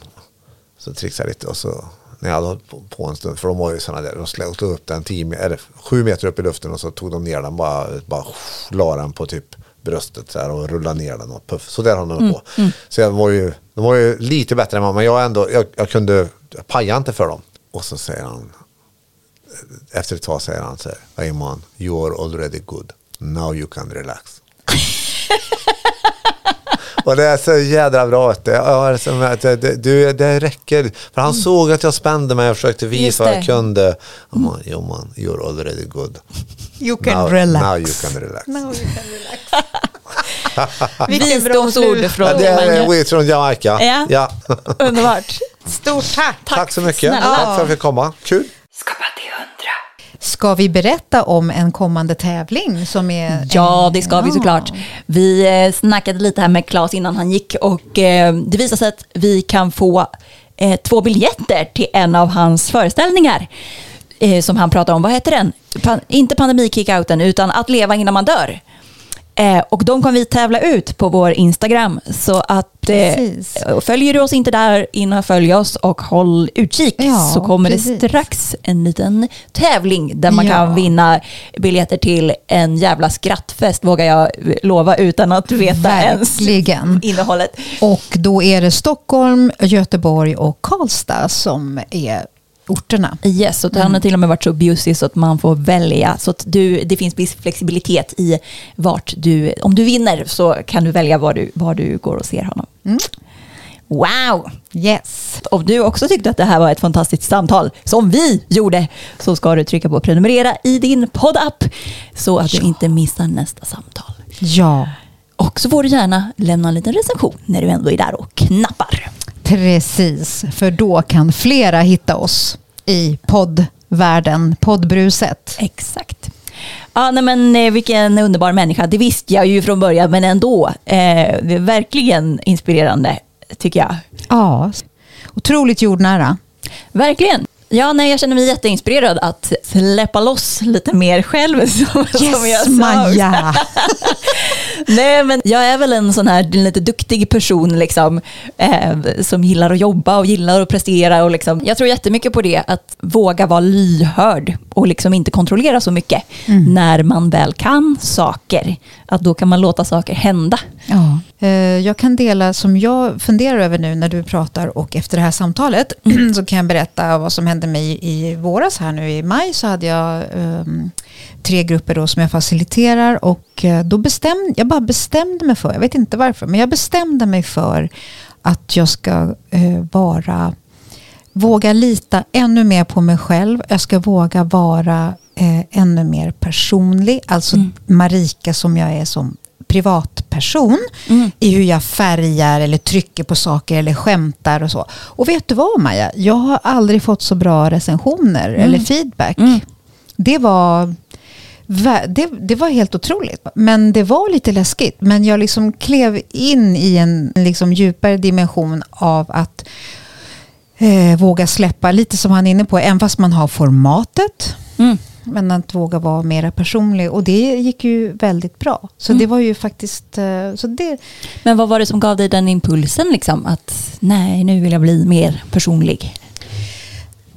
Så trixade lite och så när jag hade hållit på, en stund, för de var ju sådana där, de slog upp den tio, eller sju meter upp i luften och så tog de ner den, bara, bara la den på typ bröstet så här och rullade ner den och puff. Så där har de på. Så jag var ju, de var ju lite bättre än mig, men jag ändå, jag, jag kunde, jag pajade inte för dem. Och så säger han, efter ett tag säger han så här, hey man, you are already good. Now you can relax. [laughs] Och det är så jädra bra. som att det, det, det räcker. För han såg att jag spände mig och försökte visa vad det. jag kunde. Och man, jo man, you're already good. You can now, relax. Now you can relax. Now you can relax. [laughs] Visdomsord från Ja, det är från Jamaica. Ja. Ja. Underbart. [laughs] Stort tack. Tack så mycket. snälla. Tack för att jag fick komma. Kul. Ska vi berätta om en kommande tävling som är... Ja, det ska vi såklart. Vi eh, snackade lite här med Claes innan han gick och eh, det visar sig att vi kan få eh, två biljetter till en av hans föreställningar som han pratar om. Vad heter den? Pa- inte pandemikickouten utan Att leva innan man dör. Eh, och de kommer vi tävla ut på vår Instagram. Så att eh, följer du oss inte där, in och följ oss och håll utkik. Ja, så kommer precis. det strax en liten tävling där man Ja. kan vinna biljetter till en jävla skrattfest vågar jag lova utan att veta Verkligen. ens innehållet. Och då är det Stockholm, Göteborg och Karlstad som är orterna. Yes, och han har till och med varit så bjussig så att man får välja. Så att du, det finns viss flexibilitet i vart du, om du vinner så kan du välja var du, var du går och ser honom. Wow! Yes. Om du också tyckte att det här var ett fantastiskt samtal, som vi gjorde, så ska du trycka på prenumerera i din poddapp så att du inte missar nästa samtal. Ja, Och så får du gärna lämna en liten recension när du ändå är där och knappar. Precis. För då kan flera hitta oss i poddvärlden, poddbruset. Exakt. Ja, nej men eh, vilken underbar människa. Det visste jag ju från början, men ändå. Eh, verkligen inspirerande, tycker jag. Ja, otroligt jordnära. Verkligen. Ja, nej, jag känner mig jätteinspirerad att släppa loss lite mer själv. [laughs] Som, som jag Yes. Maja! [laughs] Nej, men jag är väl en sån här lite duktig person liksom, eh, som gillar att jobba och gillar att prestera. Och liksom, jag tror jättemycket på det, att våga vara lyhörd och liksom inte kontrollera så mycket. När man väl kan saker, att då kan man låta saker hända. Ja. Eh, jag kan dela som jag funderar över nu när du pratar och efter det här samtalet [clears throat] så kan jag berätta vad som hände mig i våras här nu i maj så hade jag um, tre grupper då som jag faciliterar och eh, då bestämde jag bara bestämde mig för, jag vet inte varför, men jag bestämde mig för att jag ska uh, vara våga lita ännu mer på mig själv. Jag ska våga vara eh, ännu mer personlig. Alltså Marika som jag är som privatperson i hur jag färgar eller trycker på saker eller skämtar och så. Och vet du vad Maja? Jag har aldrig fått så bra recensioner eller feedback. Det var det, det var helt otroligt. Men det var lite läskigt. Men jag liksom klev in i en liksom djupare dimension av att eh, våga släppa, lite som han är inne på, även fast man har formatet. Mm. Men att våga vara mera personlig. Och det gick ju väldigt bra. Så det var ju faktiskt... eh, Så det, Men vad var det som gav dig den impulsen? Liksom, att nej, nu vill jag bli mer personlig.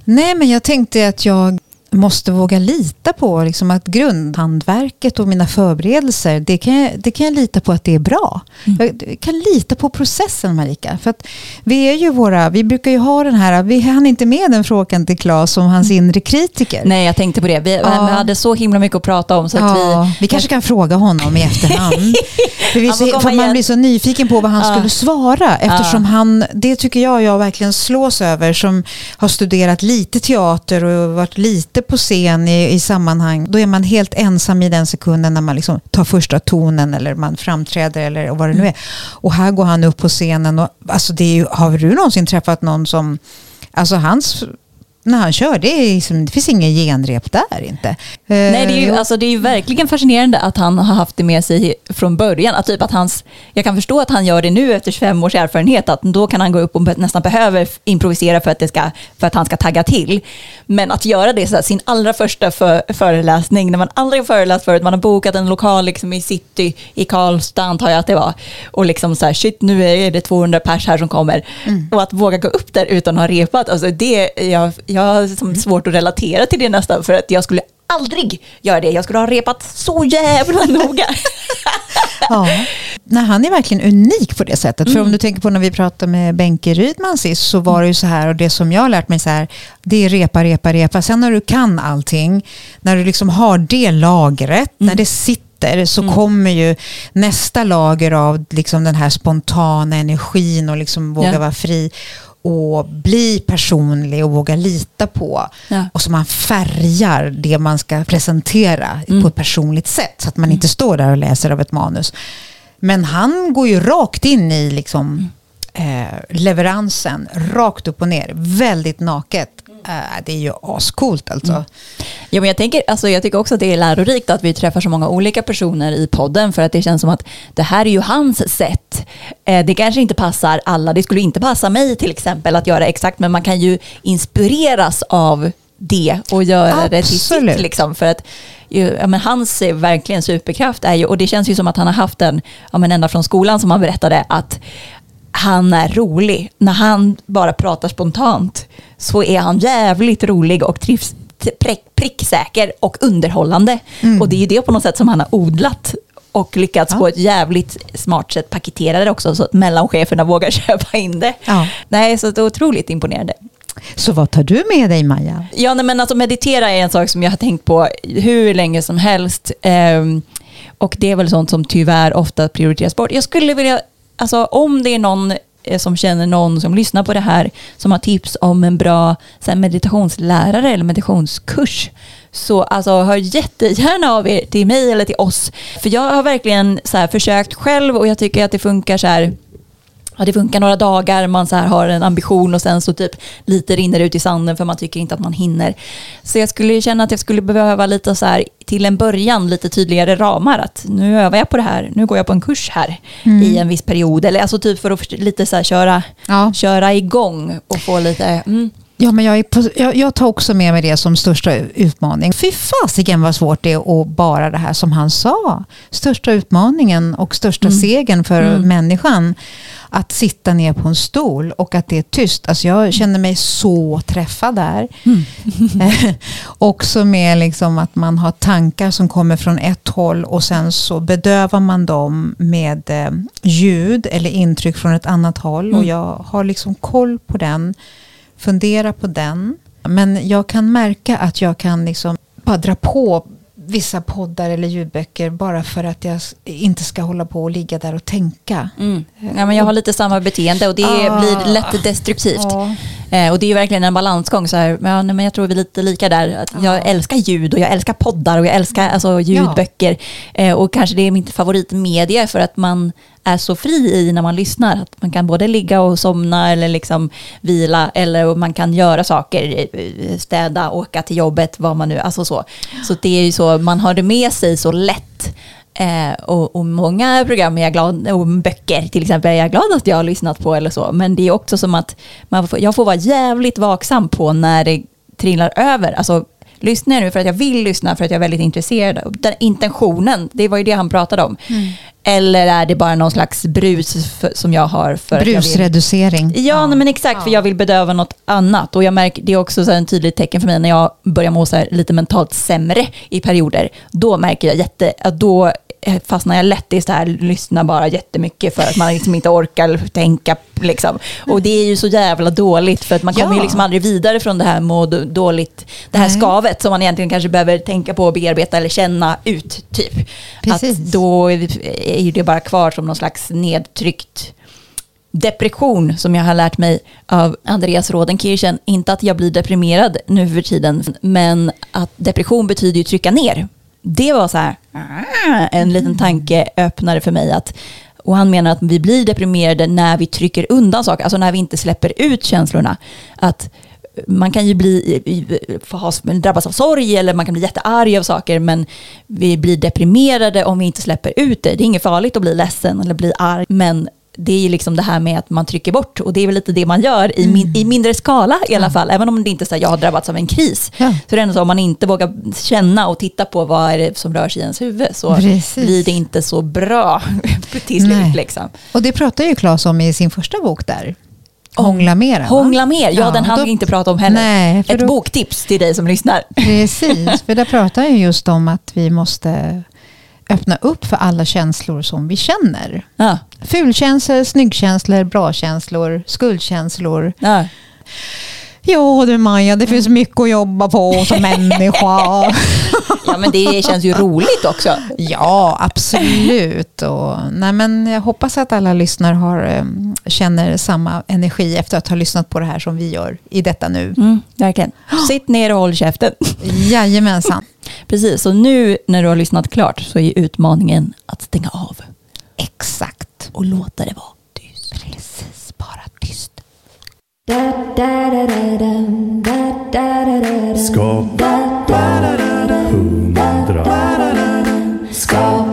nej, men jag tänkte att jag... måste våga lita på liksom att grundhandverket och mina förberedelser, det kan, jag, det kan jag lita på att det är bra. Mm. Jag kan lita på processen Marika. För att vi är ju våra, vi brukar ju ha den här, vi hann inte med den frågan till Claes om hans inre kritiker. Mm. Nej, jag tänkte på det. Vi, Ja. hade så himla mycket att prata om så Ja, vi... vi kanske kan fråga honom i efterhand. [laughs] för komma för man blir så nyfiken på vad han Ja. skulle svara. Eftersom han, det tycker jag jag verkligen slås över som har studerat lite teater och varit lite på scen i, i sammanhang. Då är man helt ensam i den sekunden när man liksom tar första tonen eller man framträder eller vad det nu är. Och här går han upp på scenen och alltså det är ju, har du någonsin träffat någon som, alltså hans när han kör, det, är liksom, det finns ingen genrep där inte. Nej, det är, ju, Eh, alltså, det är ju verkligen fascinerande att han har haft det med sig från början. Att typ att hans, jag kan förstå att han gör det nu efter 25 års erfarenhet, att då kan han gå upp och nästan behöver improvisera för att, det ska, för att han ska tagga till. Men att göra det så här, sin allra första för, föreläsning, när man aldrig har föreläst förut, man har bokat en lokal liksom, i city, i Karlstad antar jag att det var, och liksom så här, shit nu är det 200 pers här som kommer. Och att våga gå upp där utan att ha repat, alltså det, jag, jag har som svårt att relatera till det nästan, för att jag skulle aldrig göra det. Jag skulle ha repat så jävla noga. [laughs] Ja. Nej, han är verkligen unik på det sättet. För om Mm. du tänker på när vi pratade med Benke Rydman sist så var det ju så här och det som jag har lärt mig så här det är repa, repa, repa. Sen när du kan allting, när du liksom har det lagret, Mm. när det sitter så kommer ju nästa lager av liksom den här spontana energin och liksom våga Ja. vara fri och bli personlig och våga lita på. Ja. Och så man färgar det man ska presentera Mm. på ett personligt sätt så att man inte står där och läser av ett manus. Men han går ju rakt in i liksom, eh, leveransen, rakt upp och ner, väldigt naket. Eh, det är ju ascoolt alltså. Ja, men jag, tänker, alltså, jag tycker också att det är lärorikt att vi träffar så många olika personer i podden för att det känns som att det här är ju hans sätt. Eh, det kanske inte passar alla, det skulle inte passa mig till exempel att göra exakt, men man kan ju inspireras av det och göra det till Absolut. sitt. Liksom, för att, ja, men hans verkligen superkraft är ju, och det känns ju som att han har haft den, ja, men ända från skolan som han berättade, att han är rolig. När han bara pratar spontant så är han jävligt rolig och trivs, prick, pricksäker och underhållande. Och det är ju det på något sätt som han har odlat och lyckats Ja. på ett jävligt smart sätt paketera det också så att mellancheferna vågar [laughs] köpa in det. Ja. Nej, så det är otroligt imponerande. Så vad tar du med dig Maja? Ja, nej, men alltså meditera är en sak som jag har tänkt på hur länge som helst. Ehm, och det är väl sånt som tyvärr ofta prioriteras bort. Jag skulle vilja, alltså om det är någon Eh, som känner någon som lyssnar på det här som har tips om en bra så här, meditationslärare eller meditationskurs så alltså, hör jättegärna av er till mig eller till oss. För jag har verkligen så här, försökt själv och jag tycker att det funkar så här Ja, det funkar några dagar, man så här har en ambition och sen så typ lite rinner det ut i sanden för man tycker inte att man hinner. Så jag skulle känna att jag skulle behöva lite så här till en början lite tydligare ramar. Att nu övar jag på det här, nu går jag på en kurs här i en viss period. Eller alltså typ för att lite så här köra, Ja. köra igång och få lite... Mm. Ja, men jag, på, jag, jag tar också med mig det som största utmaning. Fy fasiken vad svårt det är att bara det här som han sa. Största utmaningen och största segern för människan. Att sitta ner på en stol och att det är tyst. Alltså jag känner mig så träffad där. [laughs] också med liksom att man har tankar som kommer från ett håll och sen så bedövar man dem med eh, ljud eller intryck från ett annat håll. Och jag har liksom koll på den fundera på den. Men jag kan märka att jag kan liksom bara dra på vissa poddar eller ljudböcker bara för att jag inte ska hålla på och ligga där och tänka. Mm. Ja, men jag har lite samma beteende och det Ah. blir lätt destruktivt. Ja. Eh, och det är verkligen en balansgång. Så här, ja, men jag tror vi är lite lika där. Att jag älskar ljud och jag älskar poddar och jag älskar alltså, ljudböcker. Eh, och kanske det är mitt favoritmedie för att man är så fri i när man lyssnar. Att man kan både ligga och somna eller liksom vila eller man kan göra saker, städa, åka till jobbet, vad man nu, alltså så. Så det är ju så, man har det med sig så lätt. Eh, och, och många program är jag glad, och böcker till exempel är jag glad att jag har lyssnat på eller så. Men det är också som att man får, jag får vara jävligt vaksam på när det trillar över. Alltså, lyssnar jag nu för att jag vill lyssna, för att jag är väldigt intresserad. Den intentionen, det var ju det han pratade om. Mm. Eller är det bara någon slags brus för, som jag har? För att jag vill- Brusreducering. Ja, nej, men exakt, för jag vill bedöva något annat. Och jag märker, det är också så här en tydligt tecken för mig när jag börjar må så här lite mentalt sämre i perioder. Då märker jag jätte, att då fastnar jag lätt i så här, lyssna bara jättemycket för att man liksom inte orkar tänka. Liksom. Och det är ju så jävla dåligt för att man kommer ju Ja. liksom aldrig vidare från det här må dåligt, det här Nej. skavet som man egentligen kanske behöver tänka på och bearbeta eller känna ut. typ. Precis. Att då är ju det bara kvar som någon slags nedtryckt depression som jag har lärt mig av Andreas Rodenkirchen. Inte att jag blir deprimerad nu för tiden, men att depression betyder ju trycka ner. Det var så här, ah, en liten tankeöppnare för mig. att och han menar att vi blir deprimerade när vi trycker undan saker, alltså när vi inte släpper ut känslorna. Att man kan ju bli, drabbas av sorg eller man kan bli jättearg av saker men vi blir deprimerade om vi inte släpper ut det. Det är inget farligt att bli ledsen eller bli arg men det är ju liksom det här med att man trycker bort och det är väl lite det man gör i, min, i mindre skala i alla fall. Även om det inte är så att jag har drabbats av en kris. Ja. Så det är ändå så om man inte vågar känna och titta på vad är det som rör sig i ens huvud så Precis. blir det inte så bra [laughs] till slut. Liksom. Och det pratar ju Claes om i sin första bok där. Hångla mer. Hångla mer, ja, Ja, den hann vi inte prata om heller. Nej, Ett då- boktips till dig som lyssnar. Precis, för där pratar jag just om att vi måste öppna upp för alla känslor som vi känner. Ja, Fulkänslor, snyggkänslor, bra-känslor, skuldkänslor. ja. Ja du Maja, det finns mycket att jobba på som [laughs] människa. ja, men det känns ju roligt också. Ja, absolut. Och, nej, men jag hoppas att alla lyssnare har, eh, känner samma energi efter att ha lyssnat på det här som vi gör i detta nu. Mm, verkligen. [gasps] Sitt ner och håll käften. Jajamensan. [laughs] Precis, så nu när du har lyssnat klart så är utmaningen att stänga av. Exakt. Och låta det vara tyst. Precis, bara tyst. Skapa. Skapa